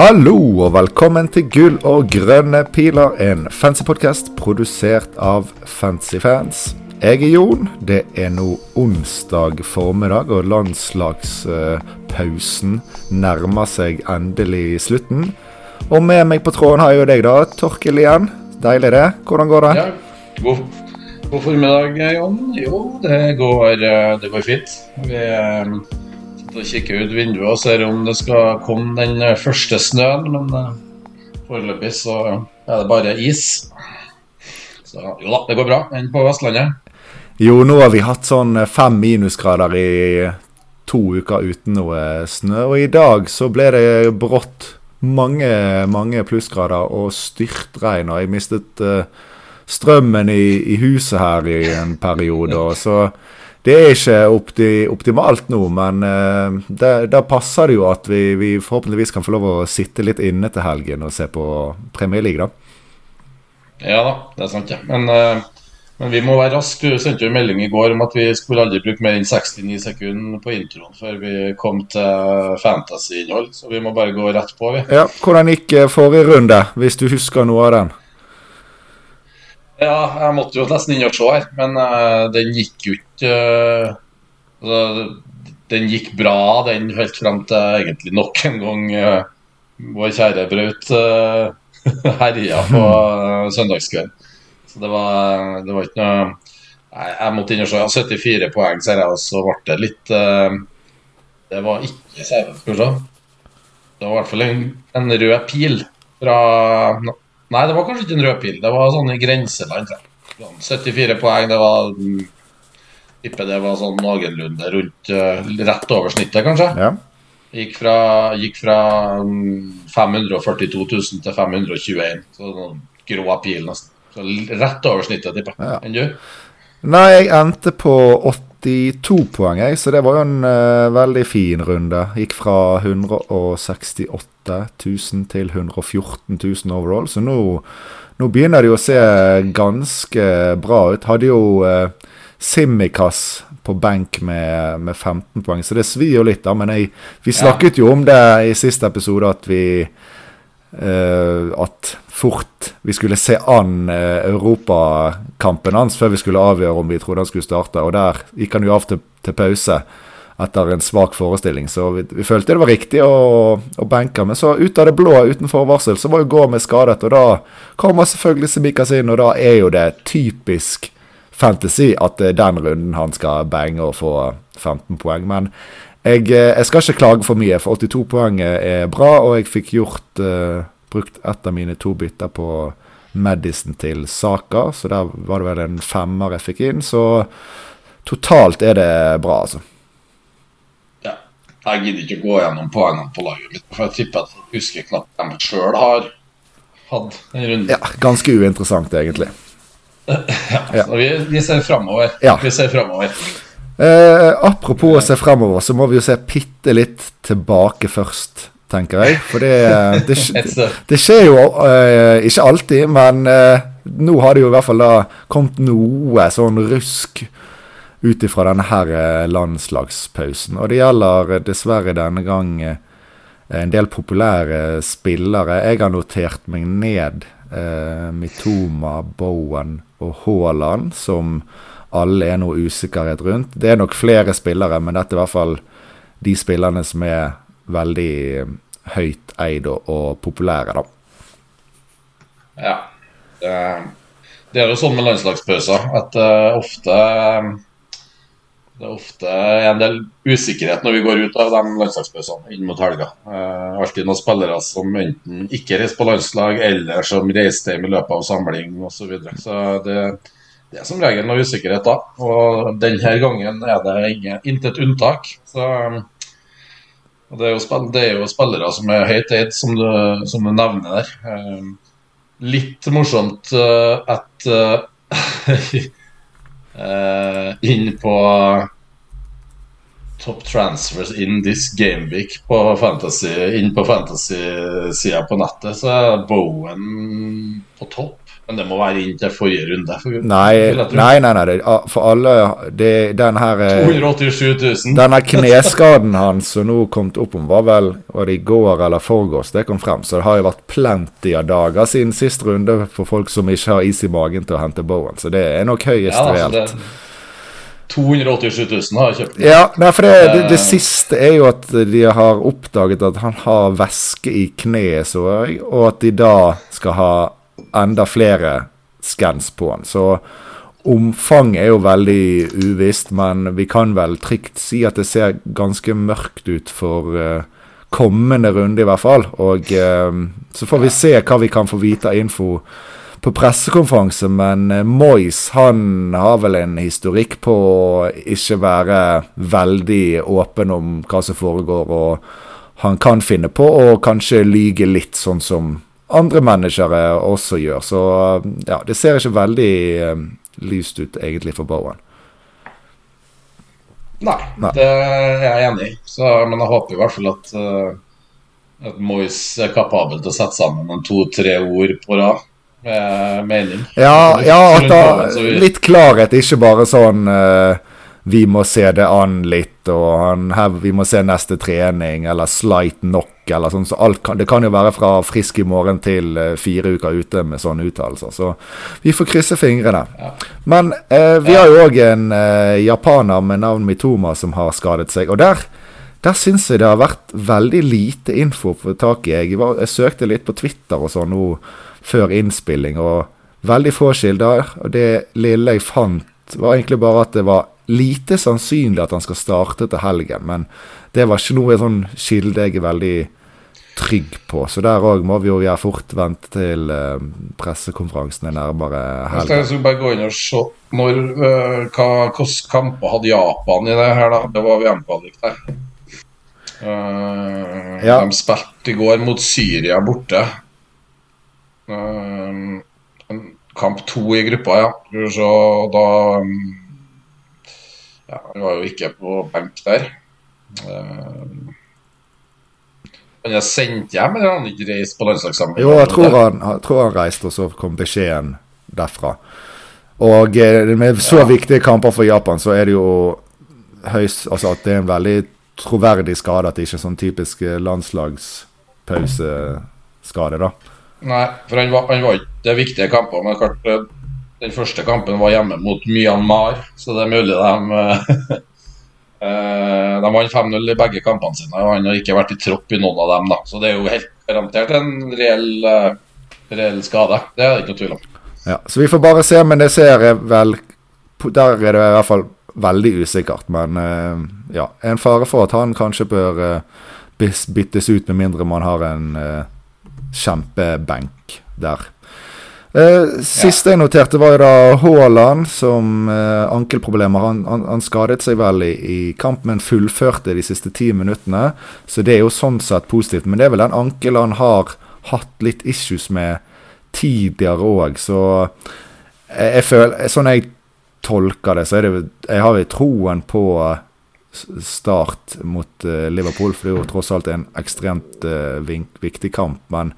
Hallo og velkommen til Gull og grønne piler, en fancy podkast produsert av fancy fans. Jeg er Jon. Det er nå onsdag formiddag, og landslagspausen nærmer seg endelig slutten. Og med meg på tråden har jeg jo deg, da, Torkil igjen. Deilig det. Hvordan går det? Ja, god, god formiddag, Jon. Jo, det går, eh, det går fint. Vi eh, sitter og kikker ut vinduet og ser om det skal komme den eh, første snøen, men eh, foreløpig så er det bare is. Så jo da, det går bra enn på Vestlandet. Jo, nå har vi hatt sånn fem minusgrader i to uker uten noe snø, og i dag så ble det brått mange, mange plussgrader og styrtregn, og jeg mistet strømmen i, i, huset her i en periode. Og så det er ikke opti, optimalt nå, men uh, da passer det jo at vi, vi, forhåpentligvis kan få lov å sitte litt inne til helgen og se på Premier League, da. Ja da, det er sant, ja. Men uh men vi må være raske. Du sendte jo en melding i går om at vi skulle aldri bruke mer enn 69 sekunder på introen før vi kom til fantasy-innhold. Så vi må bare gå rett på, vi. Ja, Hvordan gikk eh, forrige runde, hvis du husker noe av den? Ja, jeg måtte jo nesten inn og se her, men uh, den gikk jo ikke uh, Den gikk bra, den helt fram til egentlig nok en gang uh, vår kjære Braut herja på søndagskvelden. Så det var, det var ikke noe Nei, jeg måtte inn og se. 74 poeng, ser jeg, og så ble det litt Det var ikke skal vi se. Det var i hvert fall en, en, rød pil fra Nei, det var kanskje ikke en rød pil. Det var sånn i grenseland. 74 poeng, det var Tipper det var sånn noenlunde rundt uh, rett over snittet, kanskje. Ja. Gikk fra, gikk fra 542 000 til 521. Så sånn grå pil, nesten. Så rett over snittet, tipper jeg. Ja. Enn du? Nei, jeg endte på 82 poeng, jeg, så det var jo en uh, veldig fin runde. Gikk fra 168 000 til 114 000 overall, så nå, nå begynner det jo å se ganske bra ut. Hadde jo uh, Simikaz på benk med, med, 15 poeng, så det svir jo litt, da. Men jeg, vi snakket ja. jo om det i siste episode, at vi at fort vi skulle se an uh, europakampen hans før vi skulle avgjøre om vi trodde han skulle starte. Og der gikk han jo av til, til pause etter en svak forestilling. Så vi, vi følte det var riktig å, å benke. Men så ut av det blå uten forvarsel så var jo Gomez skadet. Og da kommer selvfølgelig Semikas inn, og da er jo det typisk fantasy at det er den runden han skal bange og få 15 poeng. Men jeg, eh, jeg, skal ikke klage for mye, for 82 poeng er bra, og jeg fikk gjort uh, brukt ett av mine to bytter på Madison til Saka, så der var det vel en femmer jeg fikk inn. Så totalt er det bra, altså. Ja. Jeg gidder ikke gå gjennom poengene på laget mitt, for jeg tipper at jeg husker knapt jeg sjøl har hatt en runde. Ja, ganske uinteressant, egentlig. ja, ja. Vi, vi, ser framover. Ja. Vi ser framover. Eh, apropos å se fremover, så må vi jo se bitte litt tilbake først, tenker jeg. For det, det, det, det skjer jo eh, ikke alltid, men eh, nå har det jo i hvert fall da kommet noe sånn rusk ut ifra denne her eh, landslagspausen. Og det gjelder eh, dessverre denne gang eh, en del populære spillere. Jeg har notert meg ned Mitoma, Bowen og Haaland som alle er noe usikkerhet rundt. Det er nok flere spillere, men dette er i hvert fall de spillerne som er veldig eh, høyt eid og, og populære, da. Ja. Det, er jo sånn med landslagspauser at uh, ofte det er ofte en del usikkerhet når vi går ut av de landslagspausene inn mot helga. Uh, alltid noen spillere som enten ikke reiser på landslag, eller som reiser hjem i løpet av samling osv. Så, videre. så det, det er som regel noe usikkerhet da. Og denne gangen er det intet unntak. Så, det, er jo, det, er jo, spillere som er høyt eid, som, som, du nevner der. Um, litt morsomt uh, at uh, inn på Top transfers in this gameweek på fantasy, inn på fantasy-sida på nettet, så er Bowen på topp. Men det må være inn til forrige runde. For, Nei, nei, nei, nei for alle det, Den her eh, 287 000. Denne kneskaden hans som nå kom opp om, var vel var det i går eller forgårs det kom frem. Så det har jo vært plenty av dager siden sist runde for folk som ikke har is i magen til å hente Bowen. Så det er nok høyest Ja, altså, reelt. det, 287 000 har jeg kjøpt. Ja, nei, for det, det, det Eh. siste er jo at de har oppdaget at han har væske i kneet, så og at de da skal ha enda flere scans på han. Så omfanget er jo veldig uvisst, men vi kan vel trygt si at det ser ganske mørkt ut for uh, kommende runde, i hvert fall. Og uh, så får vi se hva vi kan få vite av info på pressekonferanse, men uh, Moyes han har vel en historikk på å ikke være veldig åpen om hva som foregår, og han kan finne på å kanskje lyge litt, sånn som andre managere også gjør. Så eh, ja, det ser ikke veldig eh, lyst ut egentlig for Bowen. Nei, Nei. det er jeg enig i. Men jeg håper i hvert fall at, uh, at Moyes er kapabel til å sette sammen en to-tre ord på rad med mening. Ja, ja da, litt klarhet, ikke bare sånn uh, Vi må se det an litt, og han, her, vi må se neste trening, eller slight knock, eller sånn. Så kan, det kan jo være fra frisk i morgen til eh, fire uker ute med sånne uttalelser. Så vi får krysse fingrene. Ja. Men eh, vi har jo òg en eh, japaner med navn Mitoma som har skadet seg. Og der, der syns jeg det har vært veldig lite info å få tak i. Jeg, var, jeg søkte litt på Twitter og sånn nå før innspilling, og veldig få kilder. Og det lille jeg fant, var egentlig bare at det var lite sannsynlig at han skal starte til helgen. Men det var ikke noe sånn kilde jeg er veldig trygg på. Så der òg må vi jo gjøre fort vente til eh, pressekonferansen er nærmere helgen. jeg skal bare gå inn og se når, øh, hva, Hvilke kamper hadde Japan i det her, da? Det var VM-kvalik der. Uh, Ja. De spilte i går mot Syria borte. Uh, kamp to i gruppa, ja. Så da um, Ja, han var jo ikke på benk der. Uh, han er sendt hjem, eller har han ikke reist på landslagssamling? Jo, jeg tror han, jeg tror han reiste, og så kom beskjeden derfra. Og eh, med så Ja. viktige kamper for Japan, så er det jo høyst Altså at det er en veldig troverdig skade, at det ikke er sånn typisk eh, landslagspauseskade, da. Nei, for han var, han var ikke Det er viktige kamper, men klart eh, den første kampen var hjemme mot Myanmar, så det er mulig de eh, De vant 5-0 i begge kampene sine, og han har ikke vært i tropp i noen av dem. da Så det er jo helt garantert en reell, eh, reell skade. Det er det ikke noe tvil om. Ja, så vi får bare se, men det ser jeg vel Der er det i hvert fall veldig usikkert. Men eh, ja, en fare for at han kanskje bør byttes ut, med mindre man har en kjempebenk der. Eh, siste jeg noterte, var jo da Haaland som eh, ankelproblemer. Han, han, han skadet seg vel i, i kamp, men fullførte de siste ti minuttene. Så det er jo sånn sett positivt. Men det er vel den ankelen han har hatt litt issues med tidligere òg, så jeg, jeg føler Sånn jeg tolker det, så er det Jeg har jo troen på start mot eh, Liverpool, for det er jo tross alt en ekstremt uh, viktig kamp. Men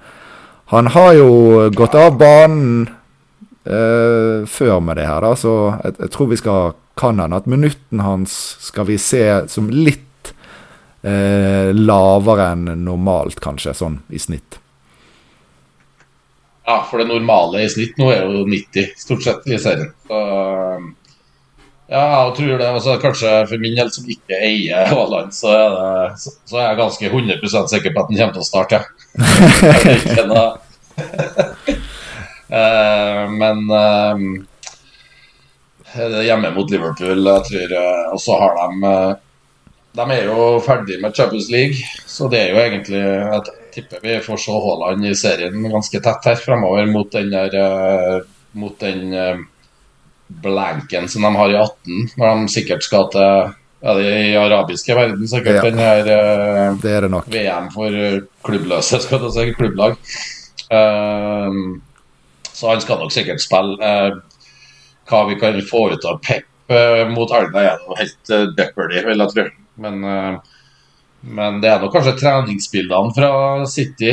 han har jo gått av banen eh, før med det her, da, så jeg, jeg tror vi skal kan hende at minutten hans skal vi se som litt eh, lavere enn normalt, kanskje, sånn i snitt. Ja, for det normale i snitt nå er jo 90, stort sett, i serien. Så ja, jeg tror det. Altså, kanskje for min del som ikke eier Haaland, så så, så er jeg ganske 100% sikker på at han kommer til å starte. Eh, men uh, hjemme mot Liverpool, jeg tror eh, Og så har de De er jo ferdig med Champions League, så det er jo egentlig Jeg tipper vi får se Haaland i serien ganske tett her fremover mot den der Mot den blanken som de har i 18, når de sikkert skal til ja, det er i arabiske verden, sikkert Ja. den her eh, Det er det nok. VM for eh, klubbløse, skal jeg si, klubblag. Uh, så han skal nok sikkert spille. Uh, hva vi kan få ut av Pep uh, mot Alna, er jo helt uh, Depperdy, vil jeg tro. Men, men det er nok kanskje treningsbildene fra City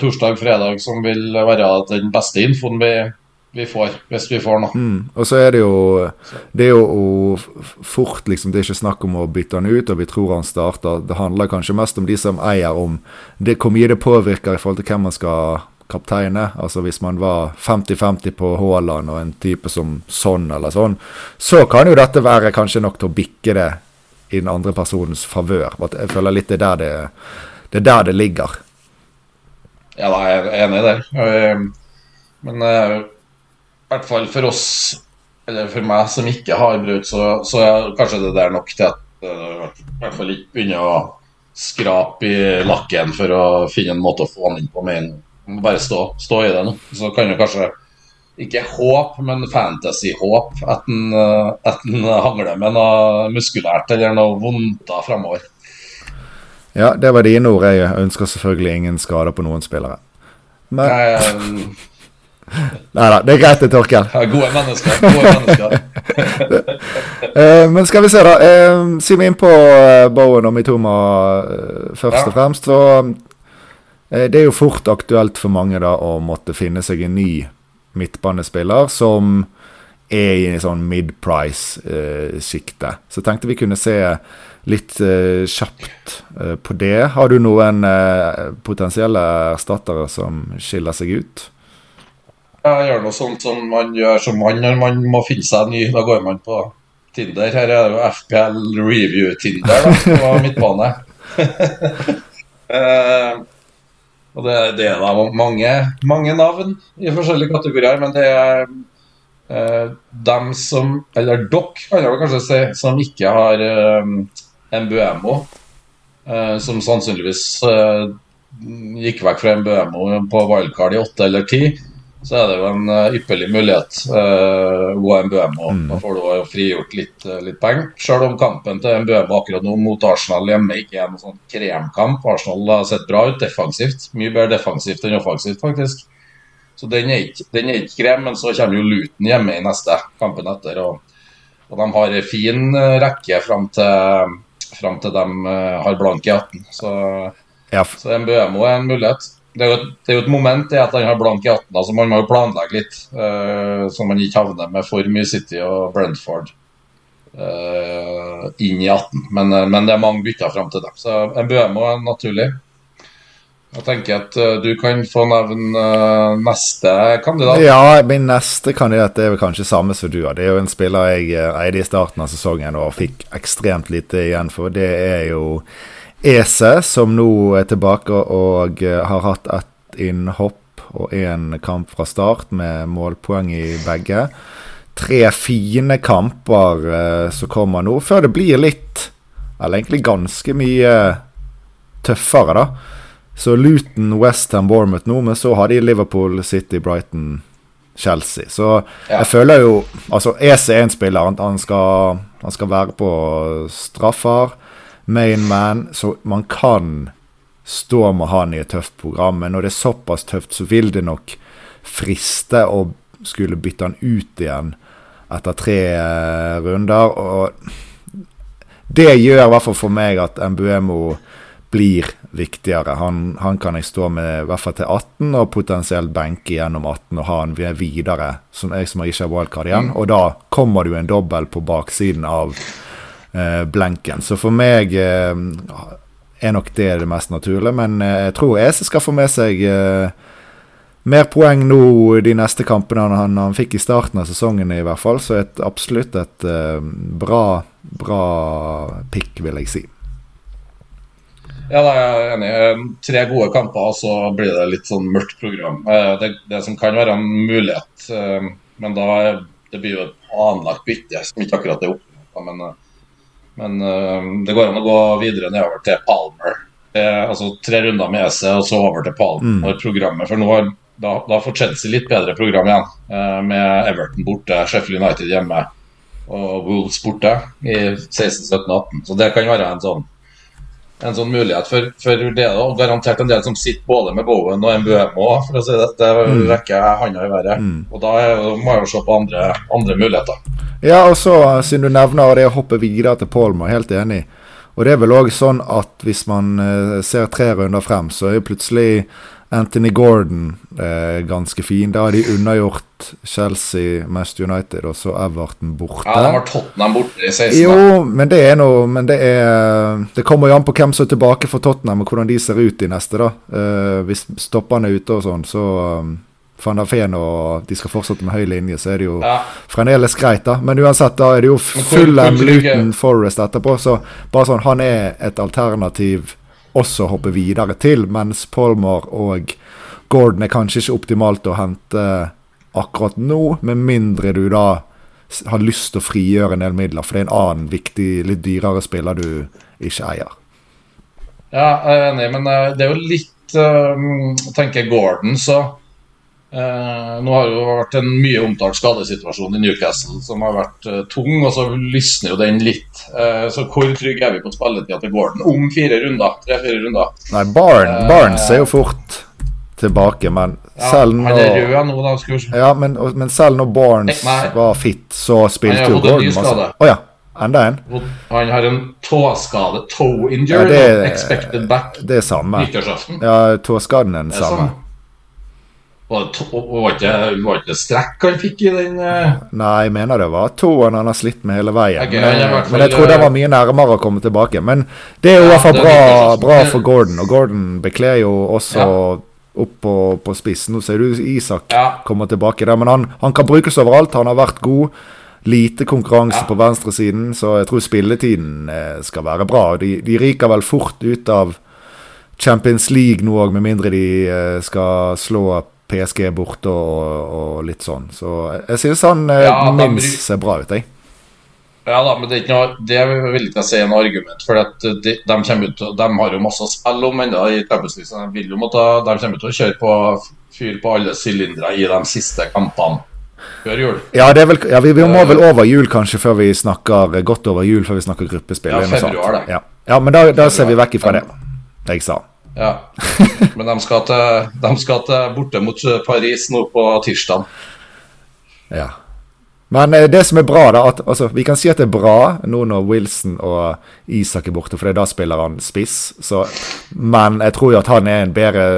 torsdag-fredag som vil være den beste infoen vi, vi får, hvis vi får noe. Mm. Og så er det jo Det er jo fort, liksom. Det er ikke snakk om å bytte han ut, og vi tror han starter. Det handler kanskje mest om de som eier, om det, hvor mye det påvirker i forhold til hvem man skal kapteine. Altså hvis man var 50-50 på Haaland og en type som sånn eller sånn, så kan jo dette være kanskje nok til å bikke det i den andre personens favør. Jeg føler litt det er der det, det, er der det ligger. Ja, da er jeg enig i det. Eh, men eh, hvert fall for oss, eller for meg som ikke har brudd, så, så er kanskje det der nok til at uh, i hvert fall ikke begynner å skrape i lakken for å finne en måte å få han inn på med en bare stå, stå i det nå. Så kan du kanskje ikke håp, men fantasy-håp at den, at hangler med noe muskulært eller noe vondt framover. Ja, det var dine ord. Jeg ønsker selvfølgelig ingen skader på noen spillere. Men Nei, Nei da, det er greit det, Torkel. Ja, gode mennesker. Gode mennesker. uh, men skal vi se, da. Uh, si meg inn på uh, Bowen og Mitoma først ja. og fremst. Så det er jo fort aktuelt for mange da å måtte finne seg en ny midtbanespiller som er i en sånn mid-price-sjiktet. Så tenkte vi kunne se litt uh, kjapt uh, på det. Har du noen uh, potensielle erstattere som skiller seg ut? Jeg gjør noe sånt som man gjør som mann når man må finne seg ny. Da går man på Tinder. Her er det jo FPL Review-Tinder på midtbane. og det, det, er da mange, mange navn i forskjellige kategorier, men det er Uh, dem som, eller dere, kan jeg kanskje si, som ikke har uh, Mbuemo, uh, som sannsynligvis uh, gikk vekk fra MBMO på wildcard i åtte eller ti, så er det jo en ypperlig mulighet. Uh, Mbuemo. Mm. Da får du jo frigjort litt, litt penger. Selv om kampen til Mbuemo akkurat nå mot Arsenal hjemme ikke er noen sånn kremkamp. Arsenal har sett bra ut defensivt. Mye bedre defensivt enn offensivt, faktisk. Så den er ikke, den er ikke krem, men så kommer jo Luton hjemme i neste kampen etter. Og, og de har en fin eh, rekke fram til, fram til de eh, har blank i 18. Så, ja. så Mbømo er en mulighet. Det er, jo, det er jo et moment i at han har blank i 18, så altså man må jo planlegge litt. Uh, så man ikke havner med for mye City og Brentford uh, inn i 18. Men, men, det er mange bytter fram til dem. Så Mbømo er naturlig. Jeg tenker at uh, du kan få nevne uh, neste kandidat. Ja, min neste kandidat er vel kanskje samme som du har. Det er jo en spiller jeg uh, eide i starten av sesongen og fikk ekstremt lite igjen for. Det er jo Ese, som nå er tilbake og har hatt ett innhopp og én kamp fra start med målpoeng i begge. Tre fine kamper som kommer nå, før det blir litt, eller egentlig ganske mye tøffere, da. Så Luton, Westham, Bournemouth nå, men så har de Liverpool, City, Brighton, Chelsea. Så ja. jeg føler jo Altså, EC er en spiller. Han, han, skal, han skal være på straffer. Main man. Så man kan stå med han i et tøft program. Men når det er såpass tøft, så vil det nok friste å skulle bytte han ut igjen etter tre uh, runder. Og det gjør i hvert fall for meg at Mbuemo blir viktigere. Han, han, kan jeg stå med i hvert fall til 18, og potensielt benke gjennom 18 og ha han videre, som jeg som ikke har wildcard igjen. Mm. Og da kommer det jo en dobbel på baksiden av eh, blenken. Så for meg eh, er nok det det mest naturlige, men eh, jeg tror Ese skal få med seg eh, mer poeng nå de neste kampene han, han, han, fikk i starten av sesongen, i hvert fall. Så et, absolutt et uh, bra, bra pick, vil jeg si. Ja, da er jeg enig. Eh, tre gode kamper, og så blir det litt sånn mørkt program. Eh, det, det som kan være en mulighet, eh, men da det blir jo et planlagt bytte som ikke akkurat er oppe. Men, men det går an å gå videre nedover til Palmer. altså tre runder med EC og så over til Palmer. Mm. programmet, For nå har da, da får Chelsea litt bedre program igjen, med Everton borte, Sheffield United hjemme og Wolves borte i 16, 17, 18. Så det kan være en sånn en sånn mulighet. For, for det er garantert en del som sitter både med Bowen og Mbuemo, for å si det. Det rekker rekker handa i været. Mm. Og da må jeg jo se på andre, andre, muligheter. Ja, og så siden du nevner det å hoppe videre til Polmer, helt enig. Og det er vel òg sånn at hvis man eh, ser tre runder frem, så er plutselig Anthony Gordon eh, ganske fin. Da har de unnagjort Chelsea, Manchester United og så Everton borte. Ja, de har Tottenham borte i 16. Jo, men det er noe Men det er Det kommer jo an på hvem som er tilbake for Tottenham, og hvordan de ser ut i neste, da. Eh, hvis stopperne er ute og sånn, så um, Van der Feen og de skal fortsette med høy linje, så er det jo Ja. fremdeles greit, da. Men uansett, da er det jo full Luton Forest etterpå, så bare sånn Han er et alternativ også hoppe videre til, mens Palmer og Gordon er kanskje ikke optimalt å hente akkurat nå, med mindre du da har lyst til å frigjøre en del midler, for det er en annen viktig, litt dyrere spiller du ikke eier. Ja, jeg er enig, men eh, det er jo litt uh, tenker Gordon, så eh, Nå har det jo vært en mye omtalt skadesituasjon i Newcastle som har vært eh, tung, og så lysner jo den litt. Eh, så hvor trygg er vi på spilletida til Gordon om fire runder? Tre-fire runder. Nei, Barn, Eh, Barnes er jo fort tilbake, men Ja, selv rød nå, da. Ja, men, men selv når Barnes Nei. var fit, så spilte jo Gordon masse. Å ja. Enda en? Han har en tåskade. Toe Ja, injury. det, expected back det er samme. Ja, tåskaden er den samme. sånn. Var det, ikke, strekk han fikk i den uh... Nei, jeg mener det var tåen han har slitt med hele veien. Okay, men, hvert men jeg tror det var mye nærmere å komme tilbake. Men det er jo i Ja, hvert fall bra, nyttårsaften. bra for Gordon, og Gordon bekler jo også opp på, på spissen. Nå ser du Isak Ja. kommer tilbake der, men han, han kan brukes overalt. Han har vært god. Lite konkurranse Ja. på venstresiden, så jeg tror spilletiden eh, skal være bra. De, de ryker vel fort ut av Champions League nå òg, med mindre de eh, skal slå PSG borte og, og litt sånn. Så jeg, synes han eh, Ja, minst ser bra ut, jeg. Ja da, men det er ikke noe Det vil ikke jeg si er noe argument. For de, de, ut, de har jo masse å spille om ennå i Champions League. De, vil jo måtte, de kommer til å kjøre på fyr på alle sylindere i de siste kampene før jul. Ja, det er vel, ja vi, vi må vel over jul kanskje før vi snakker godt over jul før vi snakker gruppespill. Ja, februar, det. Ja, ja men da, da ser vi vekk ifra det. Jeg sa. Ja. Men de skal til, de skal til borte mot Paris nå på tirsdag. Ja. Men eh, det som er bra, da at, altså, Vi kan si at det er bra nå når Wilson og Isak er borte, for da spiller han spiss. Så, men jeg tror jo at han er en bedre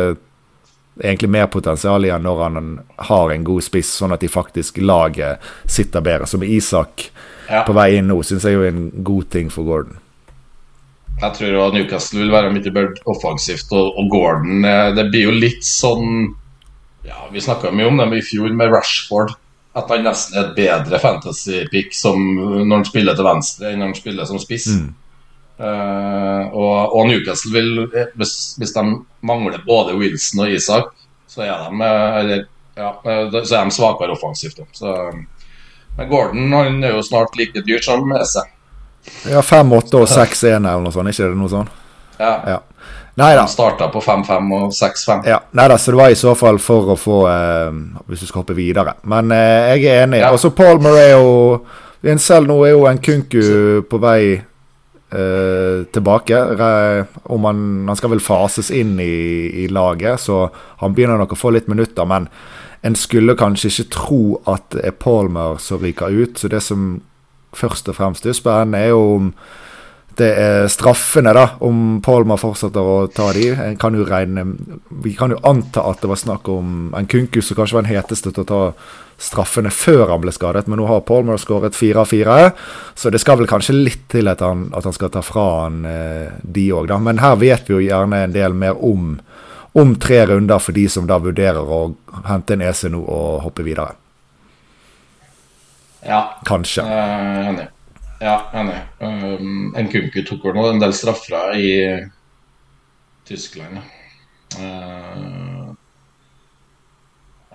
Egentlig mer potensial igjen når han har en god spiss, sånn at de faktisk laget sitter bedre. Så med Isak Ja. på vei inn nå, syns jeg jo er en god ting for Gordon. Jeg tror også Newcastle vil være mye bedre offensivt, og, og Gordon eh, Det blir jo litt sånn Ja, Vi snakka mye om det i fjor med Rashford. At han nesten er et bedre fantasy-pick som når han spiller til venstre enn når han spiller som spiss. Eh, og, og Newcastle vil, eh, hvis, hvis de mangler både Wilson og Isak, så er de, eller, ja, så er de svakere offensivt. Så, men Gordon han er jo snart like dyr som Ese. Ja, 5-8 og 6-1 eller noe sånt, ikke det noe sånt? Ja. Ja. Nei da. De starta på 5-5 og 6-5. Ja, nei da, så det var i så fall for å få eh, Hvis du skal hoppe videre. Men eh, jeg er enig. Ja. Og så Palmer er jo en Selv nå er jo en Kunku på vei eh, tilbake. Om han, han skal vel fases inn i, i laget, så han begynner nok å få litt minutter. Men en skulle kanskje ikke tro at det er Palmer som ryker ut. Så det som først og fremst er spennende, er jo om det er straffene, da. Om Palmer fortsetter å ta de. Kan regne Vi kan jo anta at det var snakk om en kunkus som kanskje var den heteste til å ta straffene før han ble skadet, men nå har Palmer skåret fire av fire. Så det skal vel kanskje litt til at han, at han skal ta fra han eh, de òg, da. Men her vet vi jo gjerne en del mer om, om tre runder for de som da vurderer å hente en EC nå og hoppe videre. Ja, Kanskje. Uh, enig. Ja, enig. Um, Nkunku tok vel nå en del straffer i Tyskland. Uh,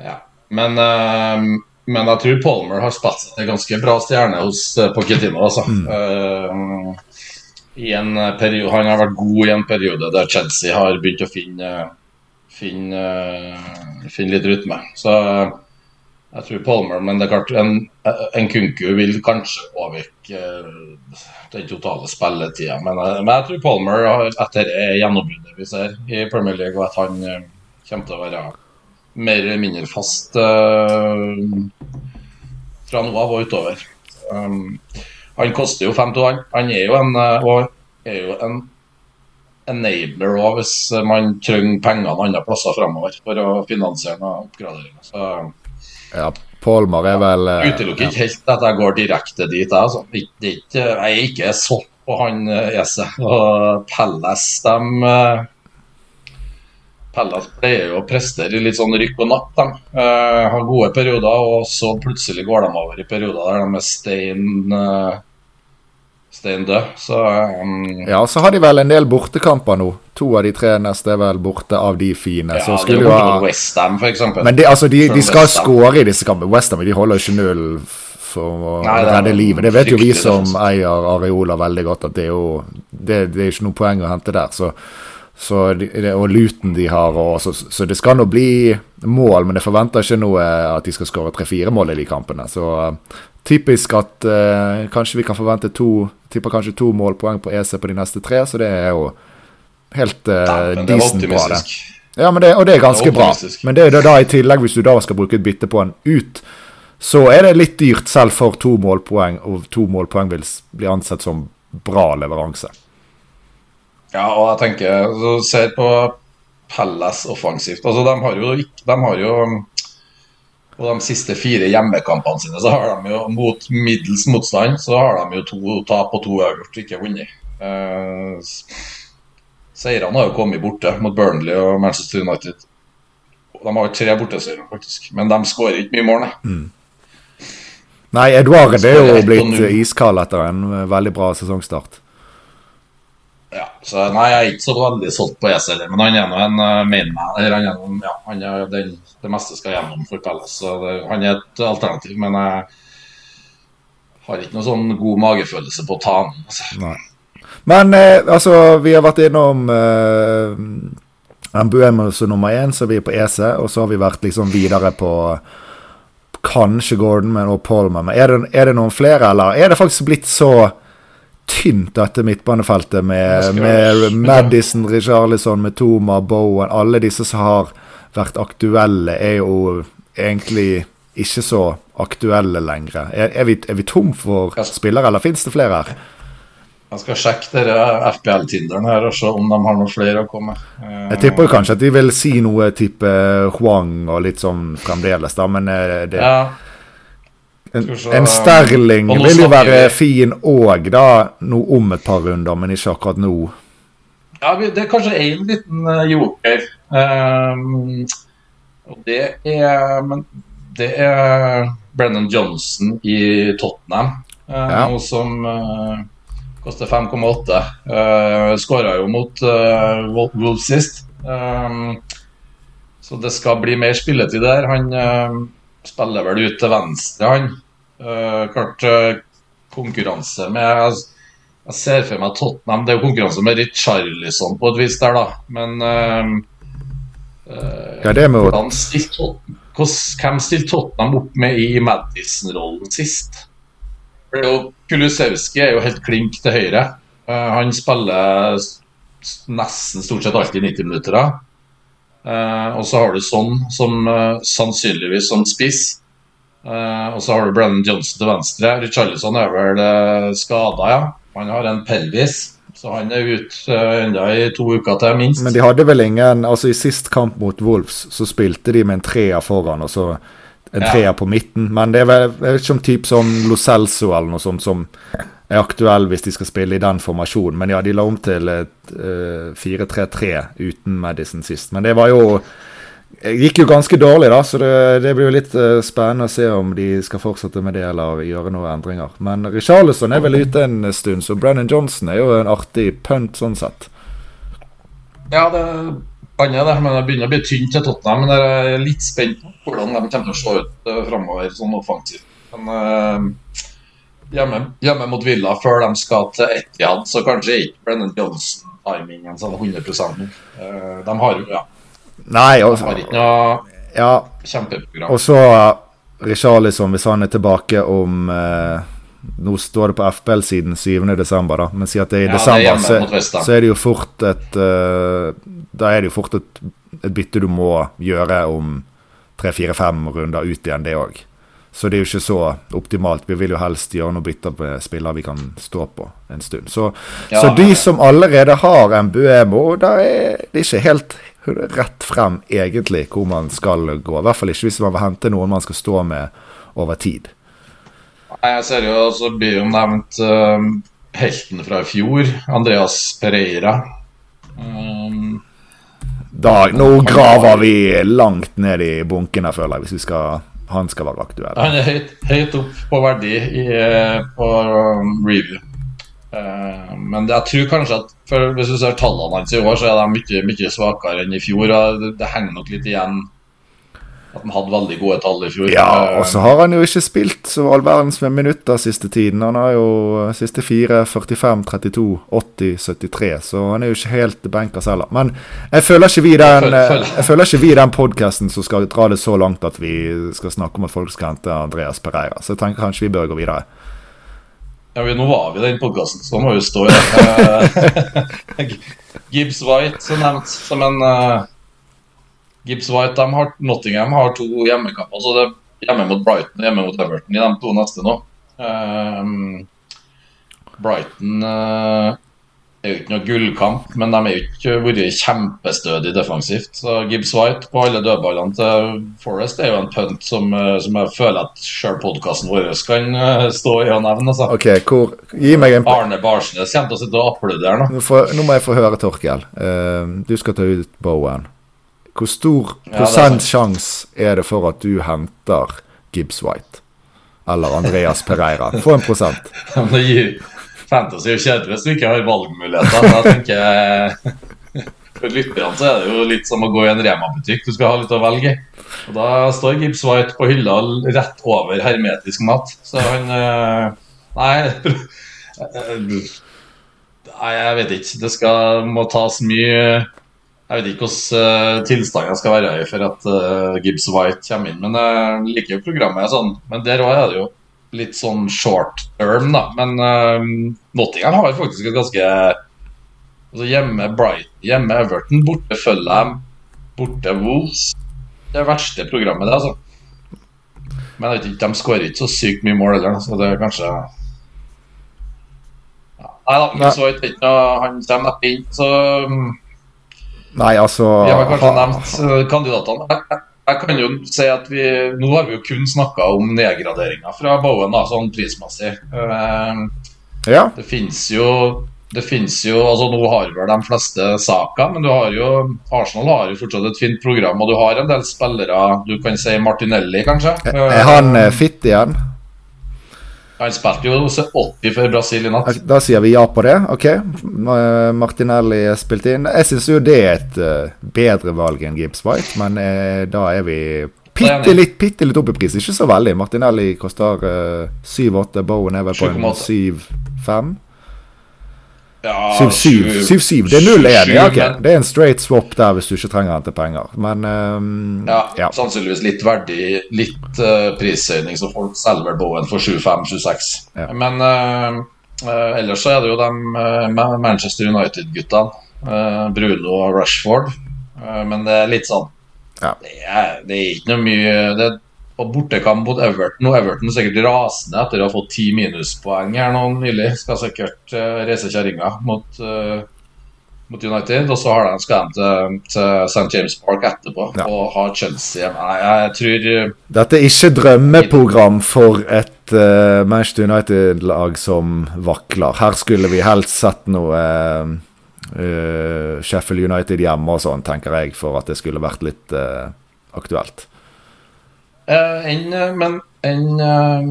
ja. Men, uh, men jeg tror Palmer har spilt seg til ganske bra stjerne hos Pochettino. Altså. Eh, i en periode, han har vært god i en periode der Chelsea har begynt å finne, finne, eh, finne litt rytme. Så jeg tror Palmer, men det er klart en, en Kunku vil kanskje påvirke eh, den totale spilletida. Men, eh, men jeg tror Palmer, etter det gjennombruddet vi ser i Premier League, og at han eh, kommer til å være mer eller mindre fast uh, fra nå av og utover. Um, han koster jo 5-2, han. Han er jo en er jo en enabler også, hvis man trenger pengene andre plasser fremover for å finansiere noen oppgraderinger. Ja, Polmar er vel eh, utelukker ikke helt at jeg går direkte dit. Altså. Jeg er ikke solgt på han Jesse. Ese. Og Pelles, de Pelles pleier jo å prestere i litt sånn rykk og napp. De Eh, har gode perioder, og så plutselig går de over i perioder der de er stein uh, stein død. Så um, Ja, så har de vel en del bortekamper nå. To av de tre neste er vel borte av de fine. ja, så skulle jo ha Westham, f.eks. Men de, altså, de, de skal skåre i disse kampene. Westham de holder ikke null for å Nei, redde livet. Det vet jo vi som eier Areola veldig godt, at det er jo det, det er ikke noe poeng å hente der. Så, så og luten de har, og, så, så det skal nå bli mål, men jeg forventer ikke noe at de skal skåre tre-fire mål i de kampene. Så eh, typisk at eh, kanskje vi kan forvente to tipper kanskje to målpoeng på EC på de neste tre, så det er jo helt uh, ja, decent bra, det. Ja, men det, og det er ganske Det er bra. Men det er da i tillegg, hvis du da skal bruke et bytte på en ut, så er det litt dyrt selv for to målpoeng, og to målpoeng vil bli ansett som bra leveranse. Ja, og jeg tenker så Ser på Pelles offensivt. Altså, de har jo De har jo På de siste fire hjemmekampene sine så har de jo mot middels motstand så har de jo to tap og to øvert, ikke vunnet. S- Seirene har jo kommet borte mot Burnley og Manchester United. De har jo tre borteseiere, faktisk. Men de skårer ikke mye mål, nei. Nei, Edouard er jo og blitt iskald etter en eh, veldig bra sesongstart. Ja, så nei, jeg er ikke så veldig solgt på ESE, heller, men han er nå en uh, mainman. Han er, noen- ja, han er den, det meste skal gjennom for Pelles, så han er et alternativ. Men jeg har ikke noe sånn god magefølelse på å ta han. Altså. Men eh, altså, vi har vært innom eh, Mbuemo som nummer én, så vi er på EC, og så har vi vært liksom videre på kanskje Gordon men og Palmer. Men er det, er det noen flere, eller er det faktisk blitt så tynt, dette midtbanefeltet, med, med Madison, Richarlison, Metoma, Bowen Alle disse som har vært aktuelle, er jo egentlig ikke så aktuelle lenger. Er, er, vi, er vi tom for spillere, eller fins det flere her? Jeg skal sjekke dere FPL-tinderen her og se om de har noen flere å komme med. Jeg tipper kanskje at de vil si noe type Huang og litt sånn fremdeles, da, men eh, det, Ja, en, en Sterling vil jo være fin òg, da, nå om et par runder, men ikke akkurat nå. Ja, det er kanskje én liten eh, joker. Um, og det er Men det er Brennan Johnson i Tottenham, uh, Ja. noe som uh, koster 5,8. Uh, Skåra jo mot uh, Wolves sist. um, så det skal bli mer spilletid der. Han spiller vel ut til venstre, han. Uh, klart uh, konkurranse med jeg, jeg ser for meg Tottenham Det er jo konkurranse med Richarlison på et vis der, da. Men uh, Ja, det med hvordan stilte hvem stilte Tottenham opp med i Madison-rollen sist? Kulusevski er jo helt klink til høyre. Uh, han spiller nesten stort sett alltid 90 minutter. da. Eh, og så har du sånn som uh, sannsynligvis som spiss. Uh, og så har du Brennan Johnson til venstre. Richarlison er vel uh, skada, ja. Han har en pelvis, så han er ute uh, enda i to uker til, minst. Men de hadde vel ingen Altså, i sist kamp mot Wolves så spilte de med en treer foran, og så en Ja. på midten. Men det er vel jeg vet ikke om typ som Lo Celso eller noe sånt som er aktuell hvis de skal spille i den formasjonen. Men ja, de la om til et eh, 4-3-3 uten Madison sist. Men det var jo det gikk jo ganske dårlig, da, så det, det blir jo litt uh, spennende å se om de skal fortsette med det eller gjøre noen endringer. Men Richarlison er vel ute en stund, så Brennan Johnson er jo en artig punt sånn sett. Ja, det banner det, men det begynner å bli tynt til Tottenham. Men jeg er litt spent på hvordan de kommer til å se ut uh, framover sånn offensivt. Men eh, hjemme, hjemme mot Villa før de skal til Etihad, så kanskje ikke Brennan Johnson-timingen sånn 100 nå. Eh, de har jo ja, Nei, de har ikke noe ja, kjempeprogram. Og så Rishalison, Richarlison, hvis han er tilbake om eh, Nå står det på FBL-siden 7.12., da, men si at det er i Ja, det er desember, så, så er det jo fort et uh, Da er det jo fort et, et bytte du må gjøre om tre-fire-fem runder ut igjen, det òg. Så det er jo ikke så optimalt. Vi vil jo helst gjøre noe bytter på spillere vi kan stå på en stund. Så, Ja, så de som allerede har en Buemo, der er det ikke helt rett frem egentlig hvor man skal gå. I hvert fall ikke hvis man vil hente noen man skal stå med over tid. Nei, Jeg ser jo, så blir jo nevnt uh, helten fra i fjor, Andreas Pereira. Um, Da, nå graver vi langt ned i bunkene, føler jeg, hvis vi skal, han skal være aktuell. han er høyt, høyt opp på verdi i, eh, på um, review. Uh, men jeg tror kanskje at for hvis du ser tallene hans i år, så er de mye, mye svakere enn i fjor. Det, det henger nok litt igjen at han hadde veldig gode tall i fjor. Ja, Eh, og så har han jo ikke spilt så all verdens med minutter siste tiden. Han har jo siste fire 45, 32, 80, 73, så han er jo ikke helt benkers heller. Men jeg føler ikke vi den føl- Jeg føler ikke vi den podkasten som skal dra det så langt at vi skal snakke om at folk skal hente Andreas Pereira. Så jeg tenker kanskje vi bør gå videre. Ja, vi, Nå var vi i den podkasten, så må vi stå i det. Eh, Gibbs White, som nevnt, som en eh, Gibbs White, de har, Nottingham har to hjemmekamper. Så det er hjemme mot Brighton og hjemme mot Everton i de to neste nå. Um, Brighton uh, er jo ikke noe gullkamp, men de er jo ikke vært kjempestødig defensivt. Så Gibbs White på alle dødballene til Forest er jo en punt som, eh, som jeg føler at sjøl podkasten vår kan eh, stå i og nevne. Altså. OK, hvor Gi meg en Arne Barsnes kommer til å sitte og applaudere nå. Nå, får, nå må jeg få høre, Torkel. Uh, du skal ta ut Bowen. Hvor stor Ja, er prosent sjanse er det for at du henter Gibbs White? Eller Andreas Pereira? Få en prosent. Fantasy er jo kjedelig hvis du ikke har valgmuligheter. Jeg tenker For lytterne så er det jo litt som å gå i en Rema-butikk. Du skal ha litt å velge i. Og Da står Gibbs White på hylla rett over hermetisk mat. Så han eh, Nei, jeg vet ikke. Det skal, må tas mye Jeg vet ikke hvordan uh, tilstanden skal være i for at eh, Gibbs White kommer inn. Men jeg liker jo programmet sånn. Men der òg er det jo litt sånn short term, da. Men uh, Nottingham har faktisk et ganske altså Hjemme Brighton, hjemme Everton, borte Fulham, borte Wolves. Det er verste programmet, det, altså. Men jeg vet ikke, de skårer ikke så sykt mye mål heller, så det er kanskje ja. Nei da, Gibbs White er ikke noe, han kommer neppe inn, så um, Nei, altså vi har kanskje ha- nevnt eh, kandidatene. Jeg, kan jo si at vi Nå har vi jo kun snakka om nedgraderinga fra Bowen, da, sånn prismessig. Eh, Ja, det fins jo det finnes jo, altså Nå har vel de fleste saker, men du har jo Arsenal har jo fortsatt et fint program, og du har en del spillere Du kan si Martinelli, kanskje? er han eh, fit igjen? Han spilte jo 80 for Brasil i natt. Da sier vi ja på det. OK. Martinelli spilte spilt inn. Jeg syns jo det er et eh, bedre valg enn Gibbs White, men eh, da er vi bitte litt, bitte litt opp i pris. Ikke så veldig. Martinelli koster eh, 7-8. Bowen er vel på en 7-5. Ja, 7-7. sju- 7-7. Det er 0-1. Ja, okay. Det er en straight swap der hvis du ikke trenger den til penger. Men um, Ja, ja. sannsynligvis litt verdig, litt uh, prishøyning, så folk selger vel Bowen for 7-5-26. Ja. Men uh, uh, ellers så er det jo de eh, Manchester United-guttene. eh, Bruno og Rashford. Eh, men det er litt sånn Ja. det, er, det er ikke noe mye det, På bortekamp mot Everton, og Everton er sikkert rasende etter å ha fått ti minuspoeng her nå nylig. Skal sikkert uh, reise kjerringa mot uh, mot United, og så har de, skal de til, til St. James Park etterpå Ja. og ha Chelsea hjemme. Jeg tror Dette er ikke drømmeprogram for et uh, Manchester United-lag som vakler. Her skulle vi helst sett noe uh, eh, Sheffield United hjemme og sånn, tenker jeg, for at det skulle vært litt eh, aktuelt. Eh, en, eh, Men en eh,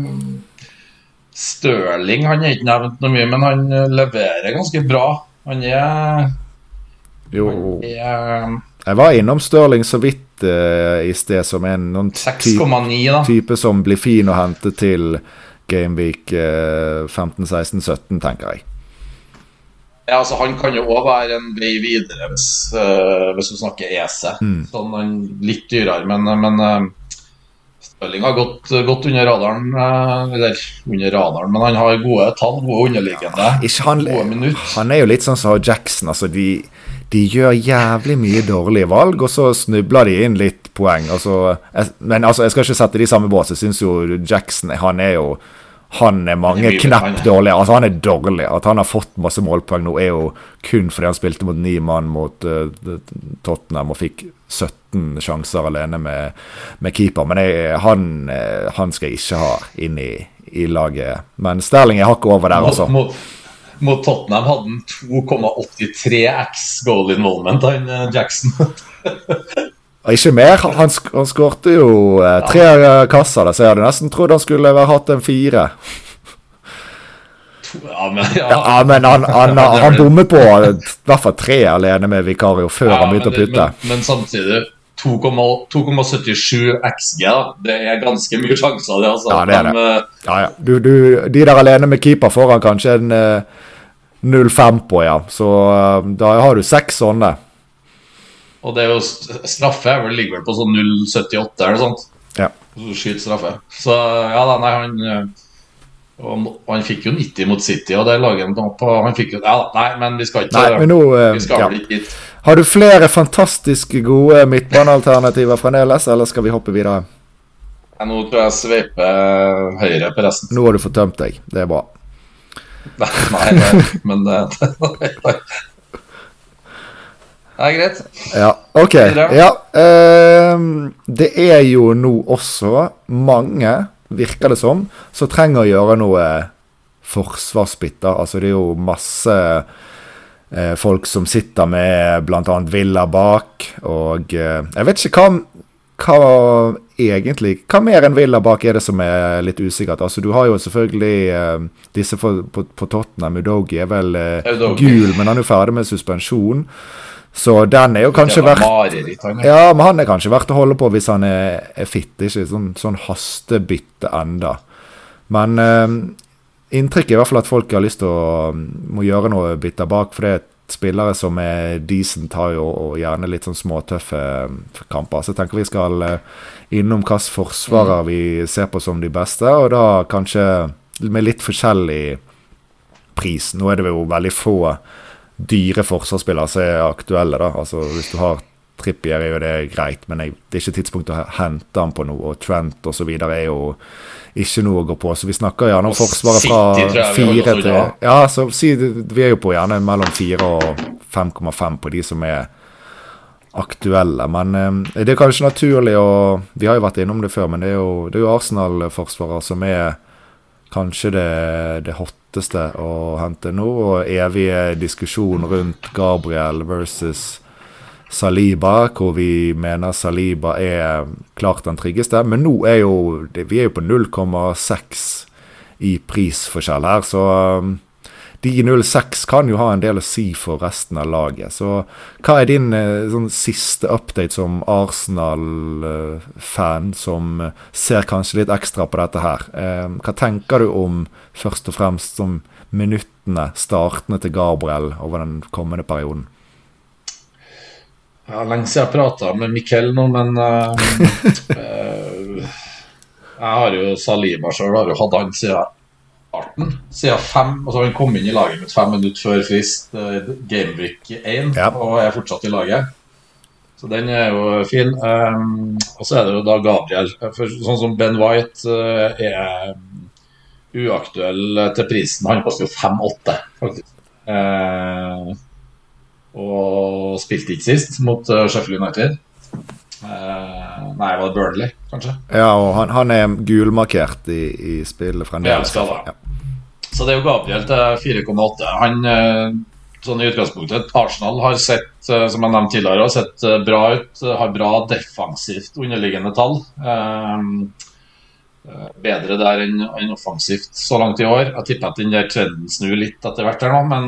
Stirling Han er ikke nevnt noe mye, men han leverer ganske bra. Han er, Jo, han er jeg var innom Stirling så vidt uh, i sted som en noen ty 9, type som blir fin å hente til Gameweek uh, 15-16-17, tenker jeg. Ja, altså Han kan jo òg være en vei videre hvis, uh, hvis du snakker EC. Mm. Sånn litt dyrere, men, men Stirling har gått, gått under radaren. eh, eller under radaren, men han har gode tall, gode underliggende. ja, han, Gode han er jo litt sånn som Jackson. Altså de, de gjør jævlig mye dårlige valg, og så snubler de inn litt poeng. Altså, jeg, men altså, jeg skal ikke sette de i samme bås. Jeg syns jo Jackson han er jo han er mange knepp dårlig. Altså, han er dårlig. At han har fått masse målpoeng nå, er jo kun fordi han spilte mot ni mann mot uh, Tottenham og fikk 17 sjanser alene med, med keeper. Men jeg, han, uh, han, skal jeg ikke ha inn i, i laget. Men Sterling er hakket over der, altså. Mot, mot Tottenham hadde han 2,83 x goal involvement, han eh, Jackson. Ikke mer. Han, sk han skårte jo eh, tre ja. kasser, så jeg hadde nesten trodd han skulle hatt en fire. Ja, men, ja. ja, men han, han, han bommet på i hvert fall tre alene med vikario før han begynte å putte. Men, men samtidig 2,77 XG, da. Det er ganske mye sjanser, det. altså. Ja, det er det. De, eh, ja, ja. Du, du, de der alene med keeper foran kanskje en uh, 0,5 på, ja. Så uh, da har du seks sånne. Og det er jo straffe vel, ligger vel på sånn 0,78 eller sånt. Ja. Så skyter straffe. Så ja da, nei, han eh, og, han fikk jo 90 mot City, og det laget han på Han fikk jo Ja da, nei, men vi skal ikke nei, men nå, uh, Vi skal ja. dit. Har du flere fantastisk gode midtbanealternativer fremdeles, eller skal vi hoppe videre? Ja, nå tror jeg sveiper høyre på resten. Nå har du fått tømt deg. Det er bra. Nei, nei men det, det, det er greit. Ja, OK. Ja, uh, det er jo nå også mange, virker det som, som trenger å gjøre noe forsvarsbytter. Altså, det er jo masse uh, folk som sitter med bl.a. Villa bak, og uh, jeg vet ikke hva hva egentlig Hva mer enn Villa bak er det som er litt usikkert? Altså, du har jo selvfølgelig uh, disse for, på, på, Tottenham. Udogi er vel uh, gul, men han er jo ferdig med suspensjon. Så den er jo kanskje verdt Ja, men han er kanskje verdt å holde på hvis han er, er fit. Ikke sånn, sånn hastebytte enda. Men eh, inntrykket er i hvert fall at folk har lyst til å må gjøre noe bytter bak. For det er spillere som er decent, har jo og gjerne litt sånn småtøffe kamper. Så jeg tenker vi skal eh, innom hvilke forsvarere mm. vi ser på som de beste, og da kanskje med litt forskjellig pris. Nå er det jo veldig få dyre forsvarsspillere som er aktuelle. da, altså Hvis du har Trippier, er jo det greit, men jeg, det er ikke tidspunkt å hente han på noe. Og Trent osv. er jo ikke noe å gå på. Så vi snakker gjerne om forsvaret fra fire til Ja, så si, vi er jo på gjerne mellom fire og 5,5 på de som er aktuelle. Men eh, det er kanskje naturlig å Vi har jo vært innom det før, men det er jo, jo Arsenal-forsvarer som er kanskje det, det hotteste å hente nå. Og evige diskusjon rundt Gabriel versus Saliba, hvor vi mener Saliba er klart den tryggeste. Men nå er jo vi er jo på 0,6 i prisforskjell her, så um, de 06 kan jo ha en del å si for resten av laget. Så hva er din eh, sånn, siste update som Arsenal-fan, som eh, ser kanskje litt ekstra på dette her? Eh, hva tenker du om først og fremst som minuttene, startene til Gabriel over den kommende perioden? Ja, lenge siden jeg prata med Mikkel nå, men uh, uh, Jeg har jo Salima sjøl, har jo hatt han siden starten. Siden fem, altså Han kom inn i laget mitt fem minutter før frist, uh, Gameweek 1, ja. og er fortsatt i laget. Så den er jo fin. Um, og så er det jo da Gabriel. For, sånn som Ben White uh, er uaktuell til prisen. Han koster jo 5-8, faktisk. Uh, og spilte ikke sist mot Sheffield United. Uh, nei, var det Burnley, kanskje? Ja, og han, han er gulmarkert i, i spillet fremdeles. Ja. Så det er jo Gabriel til 4,8. Han uh, sånn i utgangspunktet Arsenal har sett, uh, som jeg nevnte tidligere, har sett bra ut. Har bra defensivt underliggende tall. Bedre der enn, offensivt så langt i år. Jeg tipper at den der trenden snur litt etter hvert her nå, men,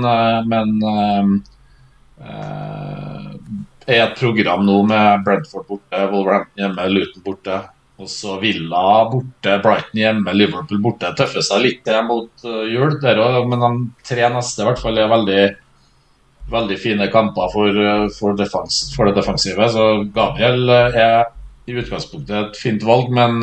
men et program nå med Brentford borte, Wolverhampton hjemme, Luton borte. Og så Villa borte, Brighton hjemme, Liverpool borte. Tøffer seg litt mot uh, jul. Også, men de tre neste i hvert fall er veldig, veldig fine kamper for, uh, for, defens, for, det defensive. Så Gabriel uh, er i utgangspunktet et fint valg, men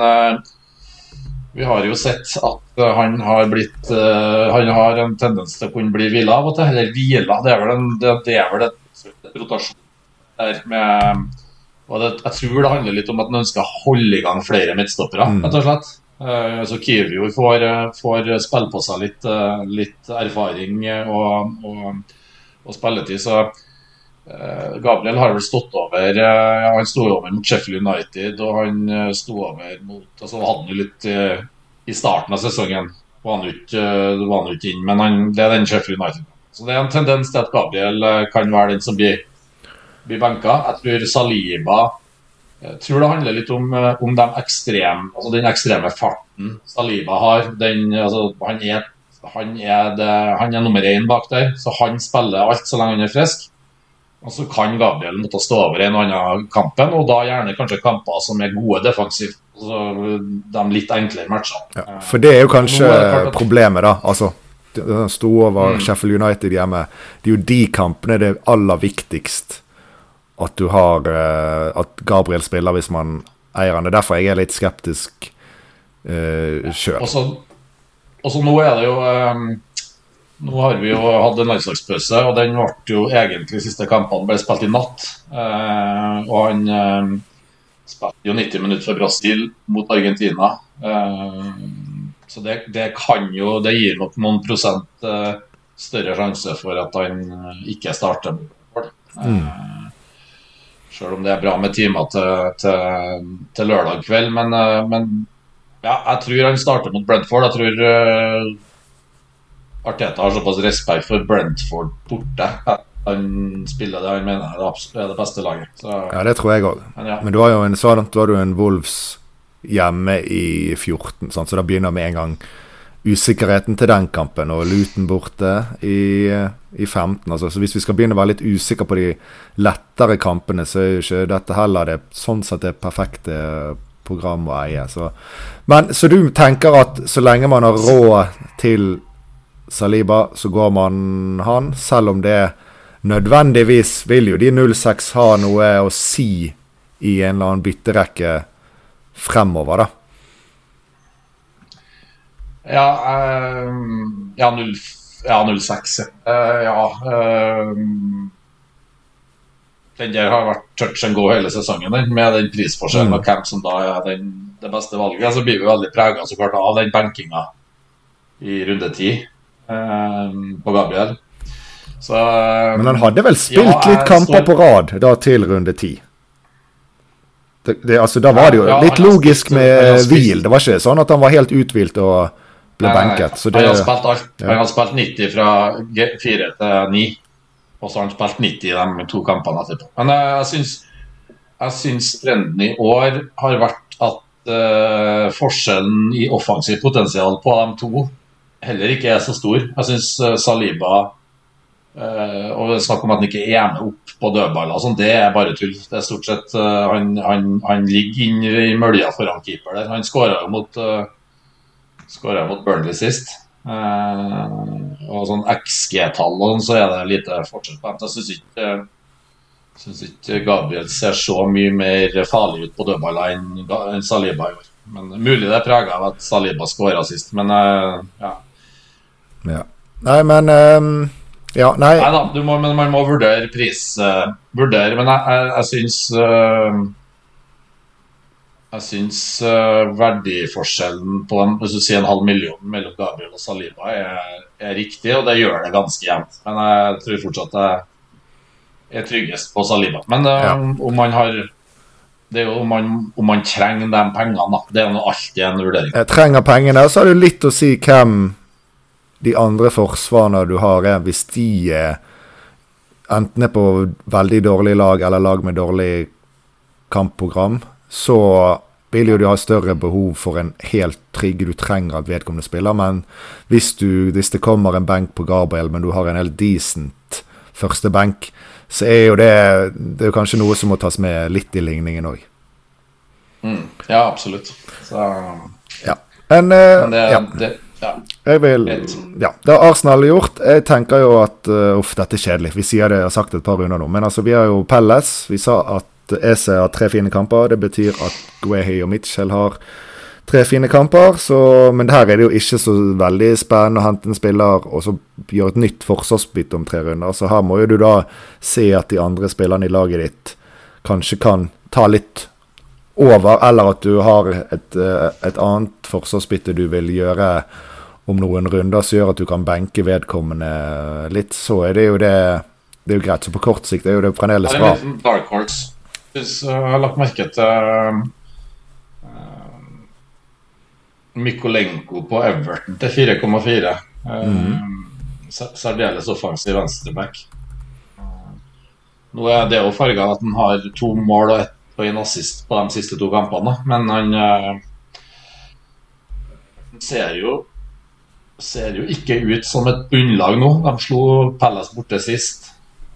vi har jo sett at han har blitt Han har en tendens til å kunne bli hvila av og til. Eller hvila, det er vel, en, det er vel et rotasjon der med og det, Jeg tror det handler litt om at han ønsker å holde i gang flere midtstoppere, Mm. rett og slett. Eh, Så Kivior får, eh, får spille på seg litt, uh, litt erfaring og, og, og spilletid. Så uh, Gabriel har vel stått over Han sto over mot Sheffield United, og han sto over mot altså hadde han jo litt i starten av sesongen. Var han ikke, var han ikke inn, men han, det er den Sheffield United. Så det er en tendens til at Gabriel kan være den som blir, blir benka. Jeg tror Saliba jeg tror det handler litt om, eh, om de ekstrem, altså den ekstreme farten Saliba har. Den, altså, han, er, han, er det, han er nummer én bak der, så han spiller alt så lenge han er frisk. Og så kan Gabriel måtte stå over en og annen kampen, og da gjerne kanskje kamper som er gode defensivt. Altså, de litt enklere matchene. Ja, for det er jo kanskje Nå er problemet, da. Altså, sto over Mm. Sheffield United hjemme. Det er jo de kampene det er aller viktigst at du har eh, At Gabriel spiller hvis man eier han. Det er derfor jeg er litt skeptisk uh, sjøl. Og så, nå er det jo um, Nå har vi jo hatt en landslagspause, og den ble jo egentlig siste kampene ble spilt i natt. Uh, og han um, spilte jo 90 minutter for Brasil mot Argentina. Uh, så det, det kan jo Det gir nok noen prosent uh, større sjanse for at han eh, ikke starter. Eh, Selv om det er bra med timer til, til, til lørdag kveld. Men, eh, men ja, jeg tror han starter mot Brentford. Jeg tror eh, Arteta har såpass respekt for Brentford borte. Han spiller det han mener er det, er det beste laget. Så, Ja, det tror jeg òg. men ja. Men du har jo en sånn, du har jo en Wolves hjemme i 14, sant? så da begynner med en gang usikkerheten til den kampen. Og Luton borte i, i 15. Altså, så hvis vi skal begynne å være litt usikre på de lettere kampene, så er jo ikke dette heller det sånn sett det perfekte program å eie. Så. Men så du tenker at så lenge man har råd til Saliba, så går man han, selv om det nødvendigvis vil jo de 06 ha noe å si i en eller annen bytterekke fremover, da. Ja, eh, ja, 0, ja 06. Uh, ja eh, Den der har vært touch and go hele sesongen, den, med den prisforskjellen Mm. og hvem som da er den, det beste valget. Så blir vi veldig prega av den benkinga i runde ti eh, på Gabriel. Så Men han hadde vel spilt Ja, litt kamper står- på rad da til runde ti? Det, det, altså, da var det jo Ja, ja, litt logisk med hvil. Det var ikke sånn at han var helt uthvilt og ble benket. Så det, Han har spilt alt. ja. Han har spilt 90 fra 4 til 9. Og så har han spilt 90 i de to kampene etterpå. Men jeg, jeg syns jeg syns trenden i år har vært at uh, forskjellen i offensivt potensial på de to heller ikke er så stor. Jeg syns eh, Saliba Uh, Og snakk om at han ikke er med opp på dødballer, sånn, det er bare tull. Det er stort sett uh, han, han, han ligger inn i mølja foran keeper der. Han skåra jo mot uh, Skåra mot Burnley sist. Eh, og sånn XG-tall og sånn, så er det lite forskjell på dem. Jeg syns ikke, synes ikke Gabriel ser så mye mer farlig ut på dødballa enn, Saliba i år. Men Mulig det er prega av at Saliba skåra sist, men eh, ja. ja. Nei, men um, Ja, nei. Nei da, du må, men man må vurdere pris. Uh, vurdere, men jeg, jeg, jeg syns eh, Jeg syns uh, verdiforskjellen på en, hvis du sier en halv million mellom Gabriel og Saliba er, er riktig, og det gjør det ganske jevnt. Men jeg tror fortsatt jeg er tryggest på Saliba. Men uh, Ja. om man har Det er jo om man, om man trenger de pengene. Det er alltid en vurdering. Jeg trenger pengene. Så har du litt å si hvem de andre forsvarene du har, er. Hvis de er enten er på veldig dårlig lag eller lag med dårlig kampprogram, så vil jo du ha større behov for en helt trygg Du trenger at vedkommende spiller. Men hvis, du, hvis det kommer en benk på Gabriel, men du har en helt decent første benk, så er jo det Det er jo kanskje noe som må tas med litt i ligningen òg. Mm. Ja, absolutt. Så, Ja. Men, eh, men det, ja. det ja. Jeg vil, ja, Det har Arsenal gjort. Jeg tenker jo at uh, Uff, dette er kjedelig. Vi sier det, jeg har sagt det et par runder nå. Men altså, vi har jo Pelles. Vi sa at Eze har tre fine kamper. Det betyr at Guehi og Mitchell har tre fine kamper, så, men her er det jo ikke så veldig spennende å hente en spiller og så gjøre et nytt forsvarsbytte om tre runder. Så her må jo du da se at de andre spillerne i laget ditt kanskje kan ta litt over, eller at du har et, eh, et annet forsvarsbytte du vil gjøre om noen runder som gjør at du kan benke vedkommende litt, så er det jo det det er jo greit. Så på kort sikt er jo det fremdeles bra. Det er liksom dark horse. Hvis jeg har lagt merke til Mykolenko på Everton til 4,4. Mm. Særdeles offensiv venstreback. Nå er det jo farga at han har to mål og ett og en assist på de siste to kampene, men han ser jo ser jo ikke ut som et bunnlag nå. De slo Pelles borte sist.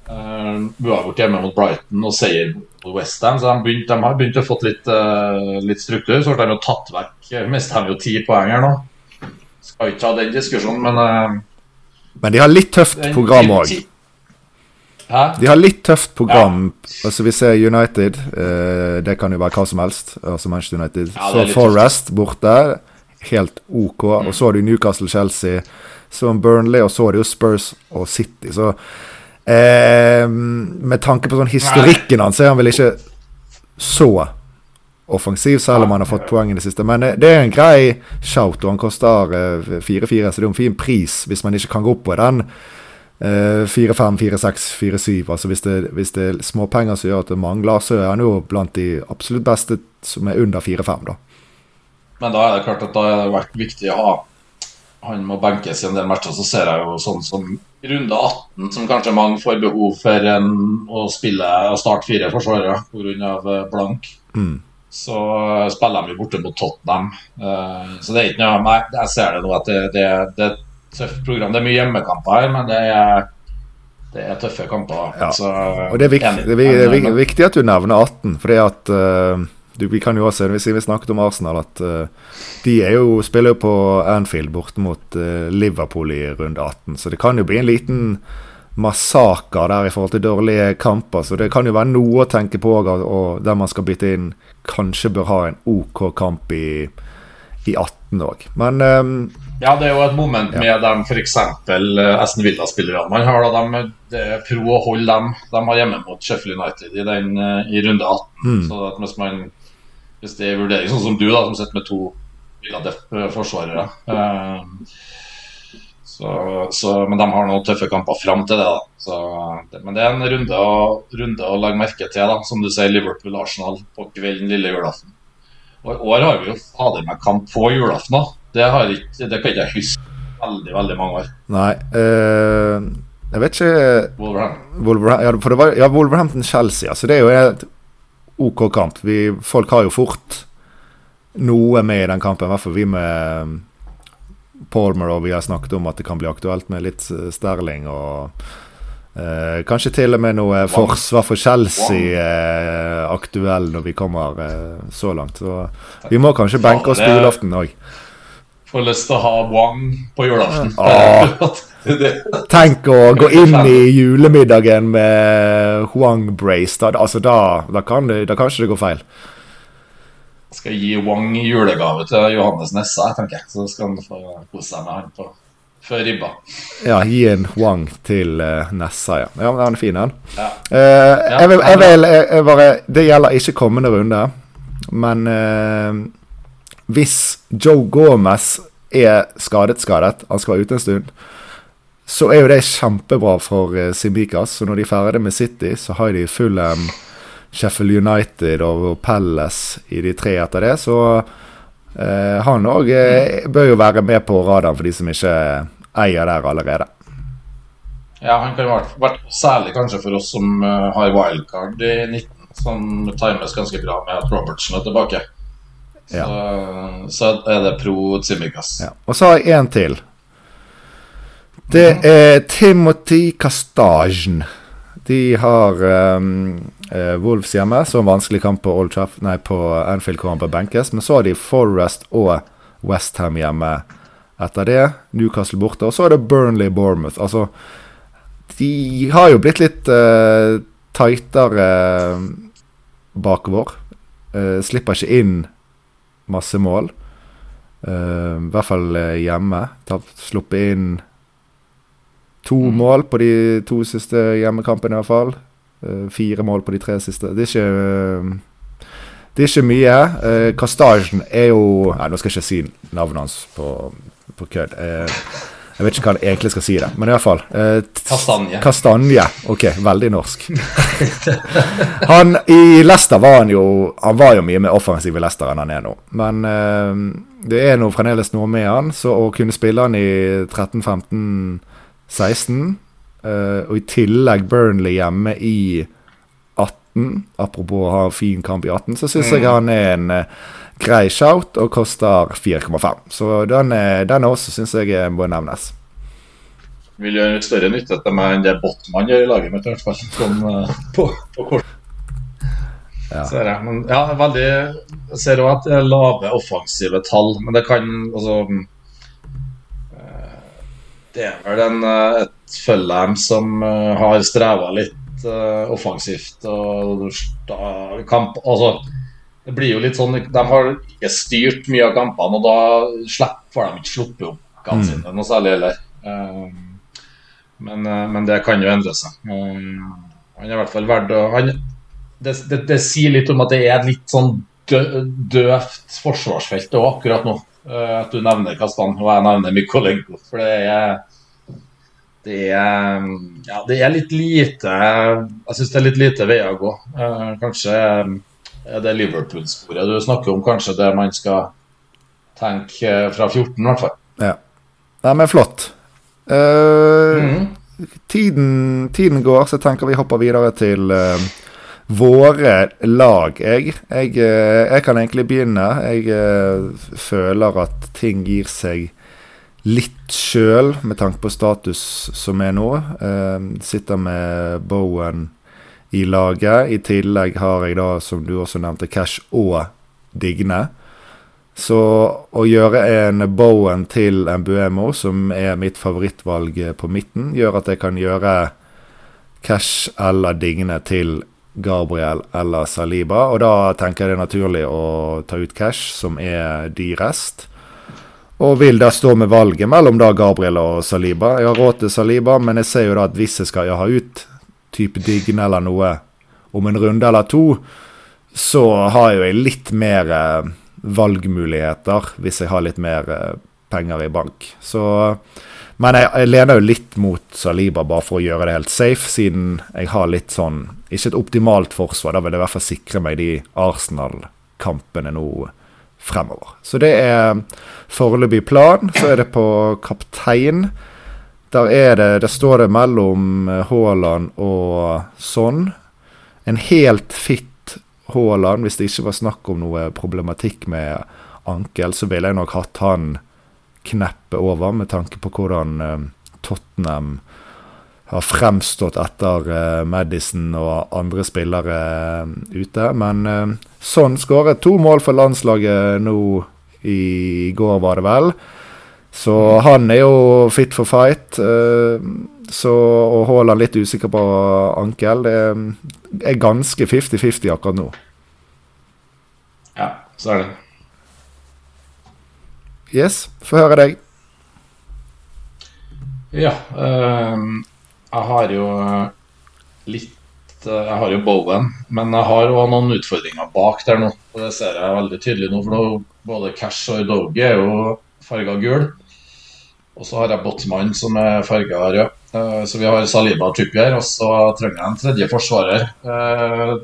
Uh, uavgjort hjemme mot Brighton og seier mot Westham. Så de, begynt, de, har begynt å få litt, uh, litt struktur. Så har de jo tatt vekk Mister de jo ti poeng her nå. Skal ikke ha den diskusjonen, men uh, Men de har litt tøft program òg. De har litt tøft program. Ja. Altså Vi ser United. Uh, det kan jo være hva som helst. Altså Manchester United. Ja, så Forest borte. Helt OK. Mm. Og så har du Newcastle, Chelsea, så Burnley, og så er det jo Spurs og City. Så Eh, med tanke på sånn historikken hans er han vel ikke så offensiv, selv om han har fått poeng i det siste. Men det er en grei shout, og han koster 4-4, eh, så det er en fin pris hvis man ikke kan gå opp på den. 4-5, 4-6, 4-7. Altså hvis det, hvis det er småpenger som gjør at det mangler, så er han jo blant de absolutt beste som er under 4-5, da. Men da er det klart at da har det vært viktig å ha han må benkes i en del matcher, så ser jeg jo sånn som runde 18, som kanskje mange får behov for en, å spille og starte fire forsvarere pga. Eh, blank. Mm. Så eh, spiller de borte mot Tottenham. Uh, så det er ikke noe Nei, jeg ser det nå at det, det, det, er et tøft program. Det er mye hjemmekamper her, men det er, det er tøffe kamper. Ja. Så, og det er, viktig, det er, viktig, viktig, at du nevner 18, fordi at uh, du, vi kan jo også, hvis vi snakket om Arsenal, at uh, de jo, spiller jo på Anfield borte mot uh, Liverpool i runde 18. Så det kan jo bli en liten massakre der i forhold til dårlige kamper. Så det kan jo være noe å tenke på og der man skal bytte inn kanskje bør ha en OK kamp i, i 18 òg. Men um, Ja, det er jo et moment med ja. dem f.eks. Esten Villa-spillerne man har. da dem, Det er pro å holde dem. De har hjemme mot Sheffield United i, den, i runde 18. Mm. Så at hvis man hvis det er vurdering, sånn som du, da, som sitter med to forsvarere. Eh, så, så, men de har noen tøffe kamper fram til det. da så, Men det er en runde å, runde å legge merke til, da som du sier, Liverpool-Arsenal på kvelden lille julaften. Og I år har vi jo fader meg kamp på julaften. da Det, har ikke, det kan ikke jeg huske veldig veldig mange år. Nei, øh, jeg vet ikke Wolverhampton. Wolverhampton ja, ja, Wolverhampton-Chelsea. Altså, det er jo et OK kamp. Vi, folk har jo fort noe med i den kampen, i hvert fall vi med um, Palmer, og vi har snakket om at det kan bli aktuelt med litt uh, Sterling og eh, kanskje til og med noe forsvar for Chelsea eh, aktuell når vi kommer eh, så langt. Så vi må kanskje benke oss på julaften òg. Får lyst til å ha Wang på julaften. Ah. Tenk å gå inn i julemiddagen med Huang Brace. Da, altså, da, da, kan det, da kanskje det går feil. Skal gi Wang julegave til Johannes Nessa, tenker jeg. Så skal han få kose seg med han på før ribba. Ja, gi en Wang til uh, Nessa, ja. Ja, Han er fin, den. Ja. Uh, jeg vil, jeg vil jeg bare, Det gjelder ikke kommende runde, men uh, hvis Joe Gomez er skadet, skadet, han skal være ute en stund så er jo det kjempebra for uh, Simbikas. Så når de er ferdig med City, så har de full um, Sheffield United og Palace i de tre etter det. Så uh, han òg uh, bør jo være med på radaren for de som ikke eier der allerede. Ja, han kan være særlig kanskje for oss som har wildcard i 19, som times ganske bra med at Robertsen er tilbake. Så, ja. så er det pro Tsimikas. Ja. Og så har jeg én til. Det er Timothy Castagen. De har um, Wolves hjemme, så en vanskelig kamp på, Old Traff, nei, på Anfield hvor han bør benkes. Men så har de Forest og Westham hjemme etter det. Newcastle borte. Og så er det Burnley Bournemouth. Altså, de har jo blitt litt uh, tightere uh, bakover. Uh, slipper ikke inn masse mål. Uh, I hvert fall hjemme. Sluppet inn to mm. mål på de to siste hjemmekampene, i hvert fall. Uh, fire mål på de tre siste. Det er ikke det er ikke mye. Uh, Kastasjen er jo Nei, nå skal jeg ikke si navnet hans på, på kødd. Uh, jeg vet ikke hva han egentlig skal si det, men i hvert fall. Uh, kastanje. Kastanje. Ok, veldig norsk. han I Leicester var han jo Han var jo mye mer offensiv i Leicester enn han er nå. Men eh, det er nå fremdeles noe med han, så å kunne spille han i 13-15-16, eh, og i tillegg Burnley hjemme i 18, apropos å ha en fin kamp i 18, så syns mm. jeg han er en grei shout og koster 4,5. Så den, den også syns jeg må nevnes. Vil gjøre større nytte etter meg enn det Botman gjør i laget mitt, i hvert fall. Sånn, uh, på, på kort. Ja. Ser jeg. Men ja, veldig Jeg ser òg at det er lave offensive tall, men det kan altså uh, Det er vel en, uh, et Fulham som har streva litt offensivt og da, kamp Altså det blir jo litt sånn, De har ikke styrt mye av kampene, og da slipper, de ikke sluppet opp kampene mm. noe særlig heller. Um, men, uh, men, det kan jo endre seg. Um, han er i hvert fall verdt å det, det, det, sier litt om at det er et litt sånn dø, døvt forsvarsfelt òg akkurat nå. At du nevner Kastan og jeg nevner Mykolenko. For det er det er, ja, det er litt lite Jeg syns det er litt lite veier å gå. Kanskje det Liverpool-sporet du snakker om, kanskje det man skal tenke fra 14, i hvert fall. Ja. Nei, men flott. Uh, mm. tiden, tiden, går, så jeg tenker vi hopper videre til uh, våre lag. Jeg, jeg, uh, jeg, kan egentlig begynne. Jeg føler at ting gir seg litt sjøl med tanke på status som er nå. sitter med Bowen i laget. I tillegg har jeg da, som du også nevnte, Cash og Digne. Så å gjøre en Bowen til en Buemo, som er mitt favorittvalg på midten, gjør at jeg kan gjøre Cash eller Digne til Gabriel eller Saliba. Og da tenker jeg det er naturlig å ta ut Cash, som er dyrest. Og vil da stå med valget mellom da Gabriel og Saliba. Jeg har råd til Saliba, men jeg ser jo da at hvis jeg skal ha ut type Digne eller noe om en runde eller to, så har jo jeg litt mer eh, valgmuligheter hvis jeg har litt mer eh, penger i bank. Så Men jeg, jeg, lener jo litt mot Saliba bare for å gjøre det helt safe, siden jeg har litt sånn Ikke et optimalt forsvar, da vil jeg i hvert fall sikre meg de Arsenal-kampene nå fremover. Så det er foreløpig plan. Så er det på kaptein. Der er det Det står det mellom eh, Haaland og Sånn. En helt fit Haaland, hvis det ikke var snakk om noe problematikk med ankel, så ville jeg nok hatt han kneppet over, med tanke på hvordan uh, Tottenham har fremstått etter uh, Madison og andre spillere ute. Men sånn skåret to mål for landslaget nå i går, var det vel. Så han er jo fit for fight. Uh, så, og Haaland litt usikker på ankel. Det er ganske 50-50 akkurat nå. Ja, så er det. Yes, få høre deg. Ja. Øh, jeg har jo litt uh, Jeg har jo Bowen, men jeg har òg noen utfordringer bak der nå. Og det ser jeg veldig tydelig nå, for nå, både Cash og Doge er jo farga gul. Og så har jeg Botman som er farga rød. Uh, så vi har Saliba og Trippier, og så trenger jeg en tredje forsvarer. Uh,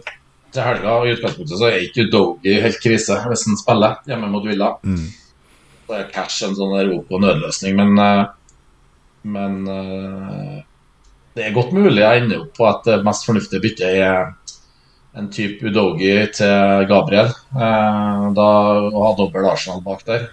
til helga i utgangspunktet så er ikke Dogi helt krise hvis han spiller hjemme mot Villa. Mm. Så er Cash en sånn rop og nødløsning, men, uh, men det er godt mulig jeg ender opp på at det mest fornuftige byttet er en type Udogi til Gabriel. da Å ha dobbel Arsenal bak der.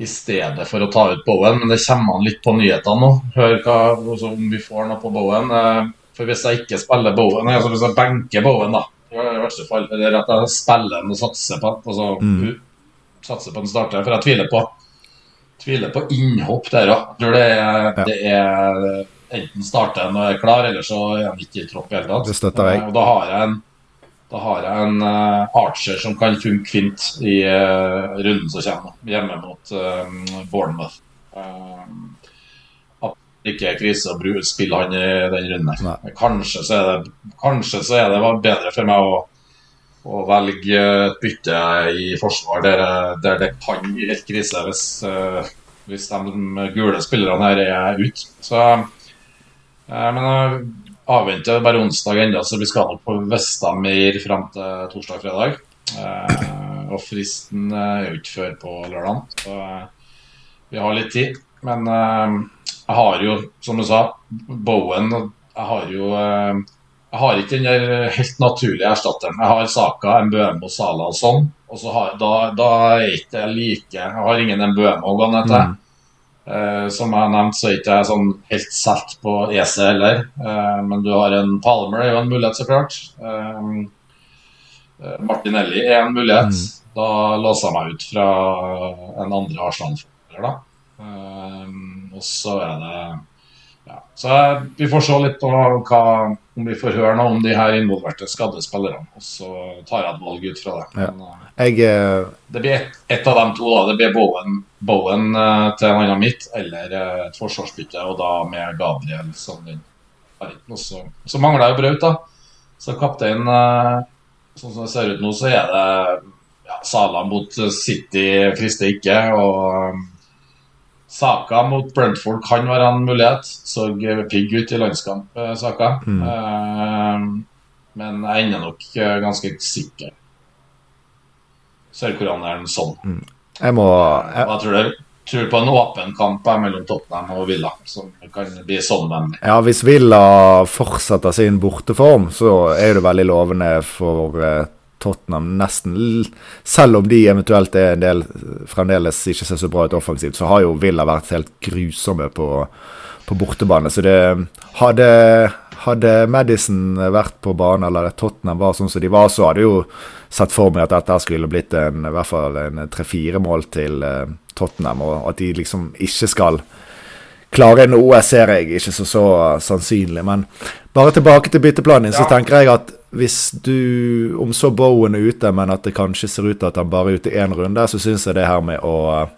I stedet for å ta ut Bowen. Men det kommer an litt på nyhetene nå. Hør hva, også, om vi får noe på Bowen. Eh, for hvis jeg ikke spiller Bowen, altså hvis jeg benker Bowen, da i verste fall, eller at jeg spiller den og satser på altså, mm. satser på en starter. For jeg tviler på tviler på innhopp der òg. Det, ja. det er enten starter han og er klar, eller så er han ikke i tropp i hele tatt. Det støtter jeg. Og da har jeg en Da har jeg en uh, Archer som kan funke fint i uh, runden som kommer, hjemme mot uh, Bournemouth. Uh, ikke krise å spille han i den runden. Kanskje så, er det, kanskje så er det bedre for meg å, å velge et bytte i forsvar der, der det kan gi helt krise hvis, hvis de gule spillerne her er ute. Så men avventer bare onsdag ennå, så skal nok på Vestamir fram til torsdag-fredag. Eh, og fristen er jo ikke før på lørdag, så eh, vi har litt tid. Men eh, jeg har jo, som du sa, Bowen Jeg har jo eh, Jeg har ikke den der helt naturlige erstatteren. Jeg har Saka, Mbuemo, Sala og sånn. Og så har, da, da er ikke det like Jeg har ingen Mbuemo å gå ned til. Mm. Uh, som jeg har nevnt, så er ikke jeg sånn helt satt på EC heller. Uh, men du har en Palmer, det er jo en mulighet, så klart. Uh, Martinelli er en mulighet. Mm. Da låser jeg meg ut fra en andre Arsenal-spiller, da. og så er det ja. Så vi får se litt på hva, om vi får høre noe om de her involverte skadde spillerne. Og så tar jeg et valg ut fra det. Men, ja. jeg, det blir ett et av dem to. da, Det blir Bowen Bowen uh, til en annen midt, eller uh, et forsvarsbytte, og da med Gabriel som den så, så mangler jeg jo Braut, da. Så kaptein uh, Sånn som det ser ut nå, så er det ja, Sala mot City frister ikke. Og Saka mot Brentford kan være en mulighet. Så pigg ut i landskamp, Saka. Mm. men jeg ender nok ganske sikker. Sørkoreaneren sånn. Mm. Jeg må jeg... Hva tror du? Tror på en åpen kamp mellom Tottenham og Villa, som kan bli sånn vennlig. Ja, hvis Villa fortsetter sin borteform, så er det veldig lovende for uh, Tottenham. Nesten Selv om de eventuelt er en del fremdeles ikke ser så bra ut offensivt, så har jo Villa vært helt grusomme på, på bortebane. Så det hadde hadde Madison vært på banen, eller Tottenham var sånn som de var, så hadde jo sett for meg at dette skulle blitt en, i hvert fall en tre-fire mål til uh, Tottenham, og at de liksom ikke skal klare noe, ser jeg ikke så, så sannsynlig. Men bare tilbake til bytteplanen, ja. så tenker jeg at hvis du Om så Bowen er ute, men at det kanskje ser ut til at han bare er ute én runde, så syns jeg det her med å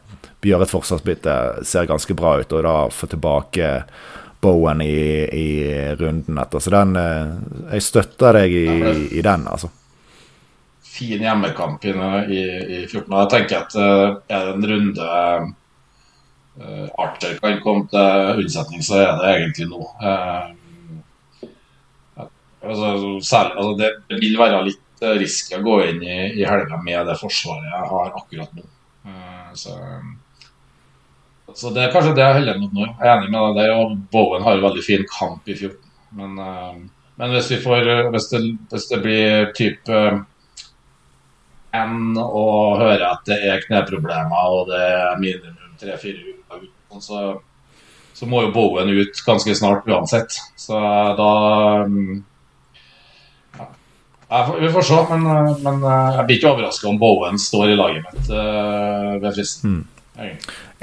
gjøre et forsvarsbytte ser ganske bra ut, og da få tilbake Bowen i, i runden etter. Så den eh, Jeg støtter deg i, i den, altså. Fin hjemmekamp i, i 14. Jeg tenker at uh, er det en runde Archer kan komme til unnsetning, så er det egentlig nå. Altså, særlig, altså det, vil være litt risky å gå inn i, i helga med det forsvaret jeg har akkurat nå. så så det er kanskje det jeg holder mot nå. Jeg er enig med deg der. Og Bowen har en veldig fin kamp i 14. Men, uh, men hvis, vi får, hvis, det, hvis det blir type enn å høre at det er kneproblemer og det er minimum tre-fire uker, så, så, må jo Bowen ut ganske snart uansett. Så da ja, Vi får se, men, men jeg blir ikke overraska om Bowen står i laget mitt uh, ved fristen. Mm.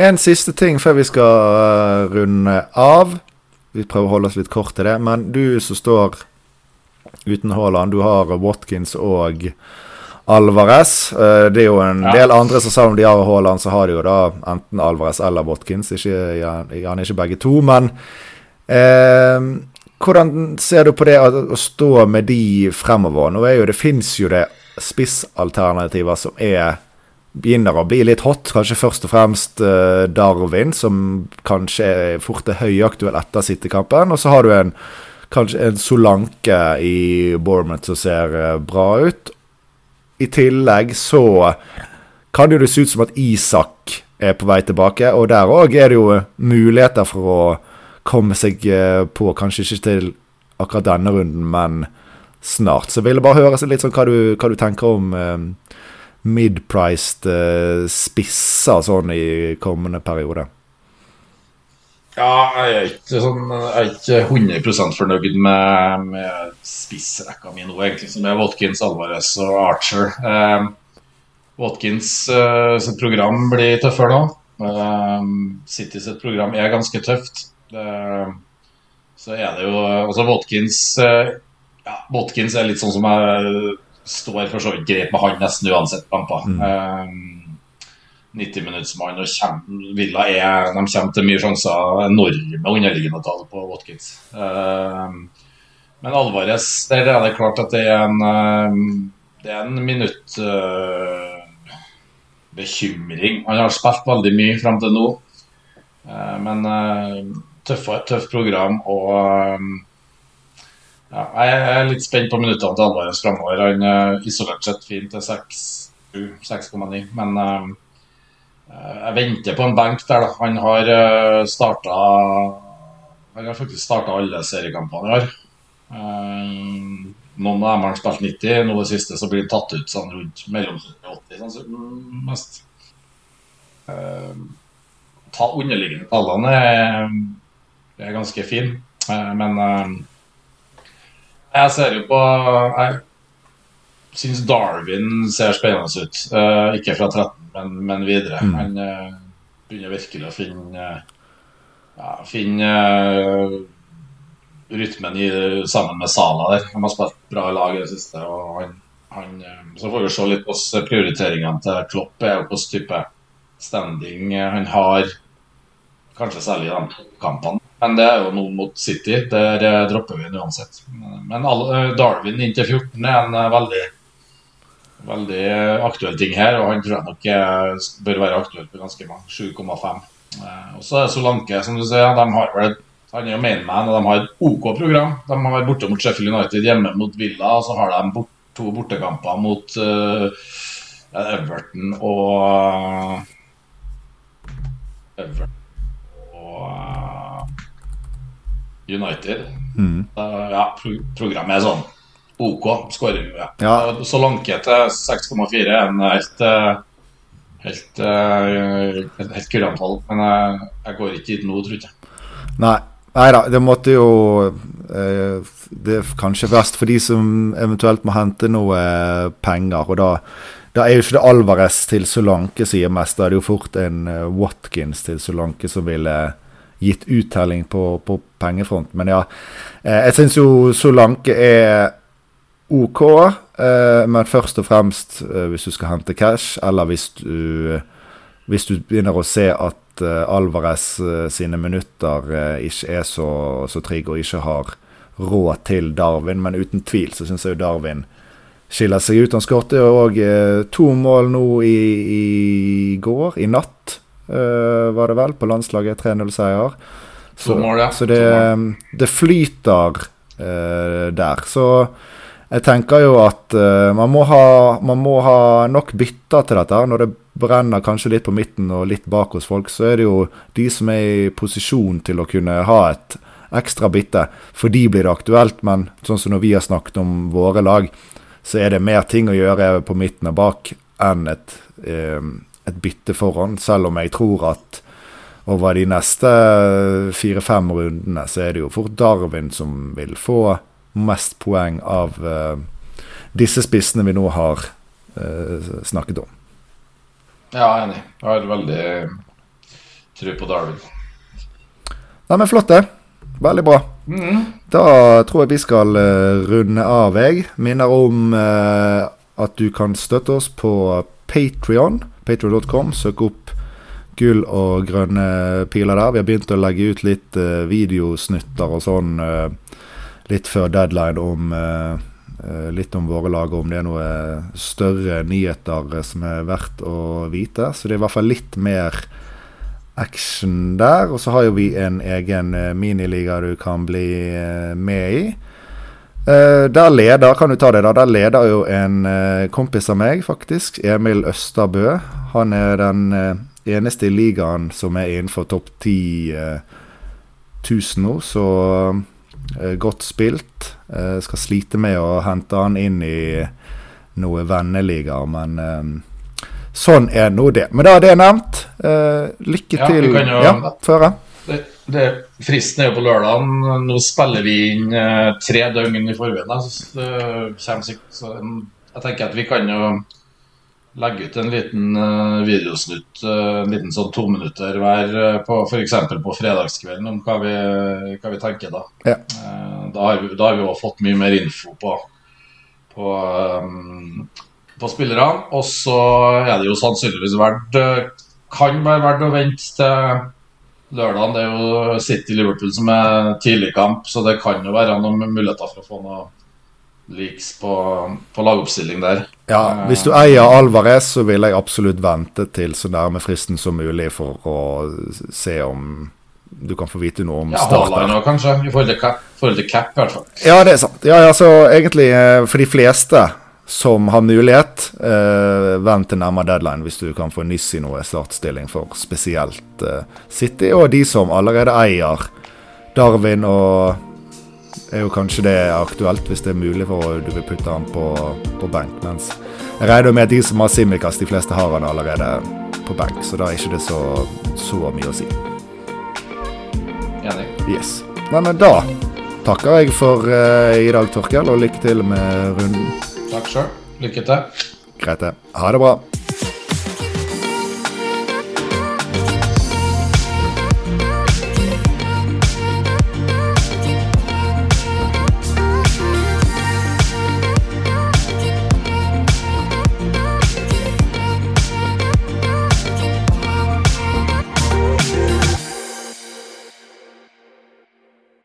En siste ting før vi skal runde av. Vi prøver å holde oss litt kort til det. Men du som står uten Haaland, du har Watkins og Alvarez. Det er jo en ja. del andre som selv om de har Haaland, så har de jo da enten Alvarez eller Watkins. Ikke, gjerne ikke begge to, men uh, hvordan ser du på det å stå med de fremover? Nå er jo, Det fins jo det spissalternativer som er begynner å bli litt hot. Kanskje først og fremst uh, Darwin, som kanskje er fort er høyaktuell etter City-kampen. Og så har du en, kanskje en Solanke i Bournemouth som ser uh, bra ut. I tillegg så kan det jo se ut som at Isak er på vei tilbake, og der òg er det jo muligheter for å komme seg uh, på, kanskje ikke til akkurat denne runden, men snart. Så jeg ville bare høre litt sånn hva du, hva du tenker om mid-priced eh, spisser sånn i kommende periode? Ja, jeg er ikke, sånn, jeg er ikke 100 fornøyd med, med spissrekka mi nå, egentlig, som er Watkins, Alvarez og Archer. Eh, Watkins eh, sitt program blir tøffere nå. Eh, City sitt program er ganske tøft. Eh, så er det jo Altså, Watkins eh, ja, Watkins er litt sånn som jeg står for så vidt greit med han nesten uansett kamper. Mm. Uh, 90-minuttsmann og kjem, Villa er, de kommer til mye sjanser, enorme underliggende tall på Watkins. Uh, men Alvarez, der er det klart at det er en, uh, det er en minutt bekymring. Han har spilt veldig mye fram til nå, men tøff, tøff program og ja, jeg er litt spent på minuttene til Alvarez framover. Han uh, isolert sett fin til 6,9, men uh, jeg venter på en benk der. Da. Han har uh, starta Han har faktisk starta alle seriekampene i år. Uh, noen av dem har han spilt 90, nå det siste så blir han tatt ut sånn rundt mellom 70 og 80 sånn, mest. Ta underliggende tallene er, er ganske fine, uh, men jeg ser jo på Jeg syns Darwin ser spennende ut. Uh, ikke fra 13, men, men videre. Mm. Han begynner virkelig å finne ja, finne rytmen i, sammen med Sala der. Han har spilt bra lag i det siste. og han, han Så får vi se litt hvordan prioriteringene til Klopp er, og hvilken type standing han har. Kanskje særlig i de kampene. Men det er jo noe mot City. Der eh, dropper vi den uansett. Men eh, Darwin inntil 14 er en eh, veldig veldig aktuell ting her, og han tror jeg nok bør være aktuell på ganske mange. 7,5. Og så er Solanke, som du sier. De har vel han er jo mainman, og de har et OK program. De har borte mot Sheffield United, hjemme mot Villa, og så har de bort, to bortekamper mot uh, Everton og Everton United. Mm. ja, programmet er sånn OK skåring. Ja. ja. Så Lanke til 6,4 er en helt Helt, Helt, uh, helt kurantall. Men jeg, jeg, går ikke dit nå, tror jeg. Nei. Nei da, det måtte jo eh, Det er kanskje best for de som eventuelt må hente noe penger. Og da, da er jo ikke det Alvarez til Solanke sier mest, da er det jo fort en Watkins til Solanke som ville gitt uttelling på, på pengefront. Men ja, eh, jeg syns jo Solanke er OK, eh, men først og fremst eh, hvis du skal hente cash, eller hvis du, hvis du begynner å se at Alvarez sine minutter ikke er så, så trygge og ikke har råd til Darwin, men uten tvil så syns jeg jo Darwin skiller seg ut. Han skåret òg to mål nå i, i, går, i natt var det vel, på landslaget. 3-0-seier. Så, så det, det, flyter uh, der. Så jeg tenker jo at uh, man, må ha, man, må ha, nok bytter til dette. Når det brenner kanskje litt på midten og litt bak hos folk, så er det jo de som er i posisjon til å kunne ha et ekstra bytte. For de blir det aktuelt, men sånn som når vi har snakket om våre lag, så er det mer ting å gjøre på midten og bak enn et eh, et bytte foran, selv om jeg tror at over de neste fire-fem rundene så er det jo fort Darwin som vil få mest poeng av uh, disse spissene vi nå har uh, snakket om. Ja, enig. Jeg har veldig tro på Darwin. Nei, men Flott, det. Veldig bra. Mm. Da tror jeg vi skal uh, runde av, jeg. Minner om at du kan støtte oss på Patrion Patreon.com. Søk opp gull og grønne piler der. Vi har begynt å legge ut litt uh, videosnutter og sånn uh, litt før deadline om uh, litt om våre lag, om det er noe større nyheter som er verdt å vite. Så det er i hvert fall litt mer action der. Og så har jo vi en egen miniliga du kan bli med i. Uh, der leder kan du ta det da, der leder jo en uh, kompis av meg, faktisk. Emil Østerbø. Han er den uh, eneste i ligaen som er innenfor topp 10 000 nå, så godt spilt. skal slite med å hente han inn i noe venneligaer, men sånn er nå det. Men da er det nevnt. lykke ja, til. Jo, ja, føre. Det det, fristen er jo på lørdag. Nå spiller vi inn eh, tre døgn i forveien. Så, så jeg tenker at vi kan jo legge ut en liten uh, videosnutt, uh, en liten sånn to minutter hver uh, på f.eks. på fredagskvelden om hva vi, hva vi tenker da. Ja. Uh, da har vi, da har vi også fått mye mer info på på, um, på spillerne. Og så er det jo sannsynligvis verdt Kan være verdt å vente til lørdagen. Det er jo City-Liverpool som er tidligkamp, så det kan jo være noen muligheter for å få noe leaks på, på lagoppstilling der. Ja, Hvis du eier Alvarez, så vil jeg absolutt vente til så nærme fristen som mulig for å se om du kan få vite noe om ja, Haaland òg, kanskje, i forhold til cap, i hvert fall. Ja, det er sant. Ja, altså, egentlig eh, for de fleste som har mulighet, eh, vent til nærmere deadline hvis du kan få nyss i noe startstilling for spesielt eh, City, og de som allerede eier Darwin og er jo kanskje det aktuelt hvis det er mulig for du vil putte han på, på benk. Mens jeg regner med at de som har Simikaz, de fleste har han allerede på benk, så da er ikke det så, så mye å si. Enig. Yes. Nei, men da takker jeg for uh, i dag, Torkel, og lykke til med runden. Takk sjøl. Lykke til. Greit, det. Ha det bra.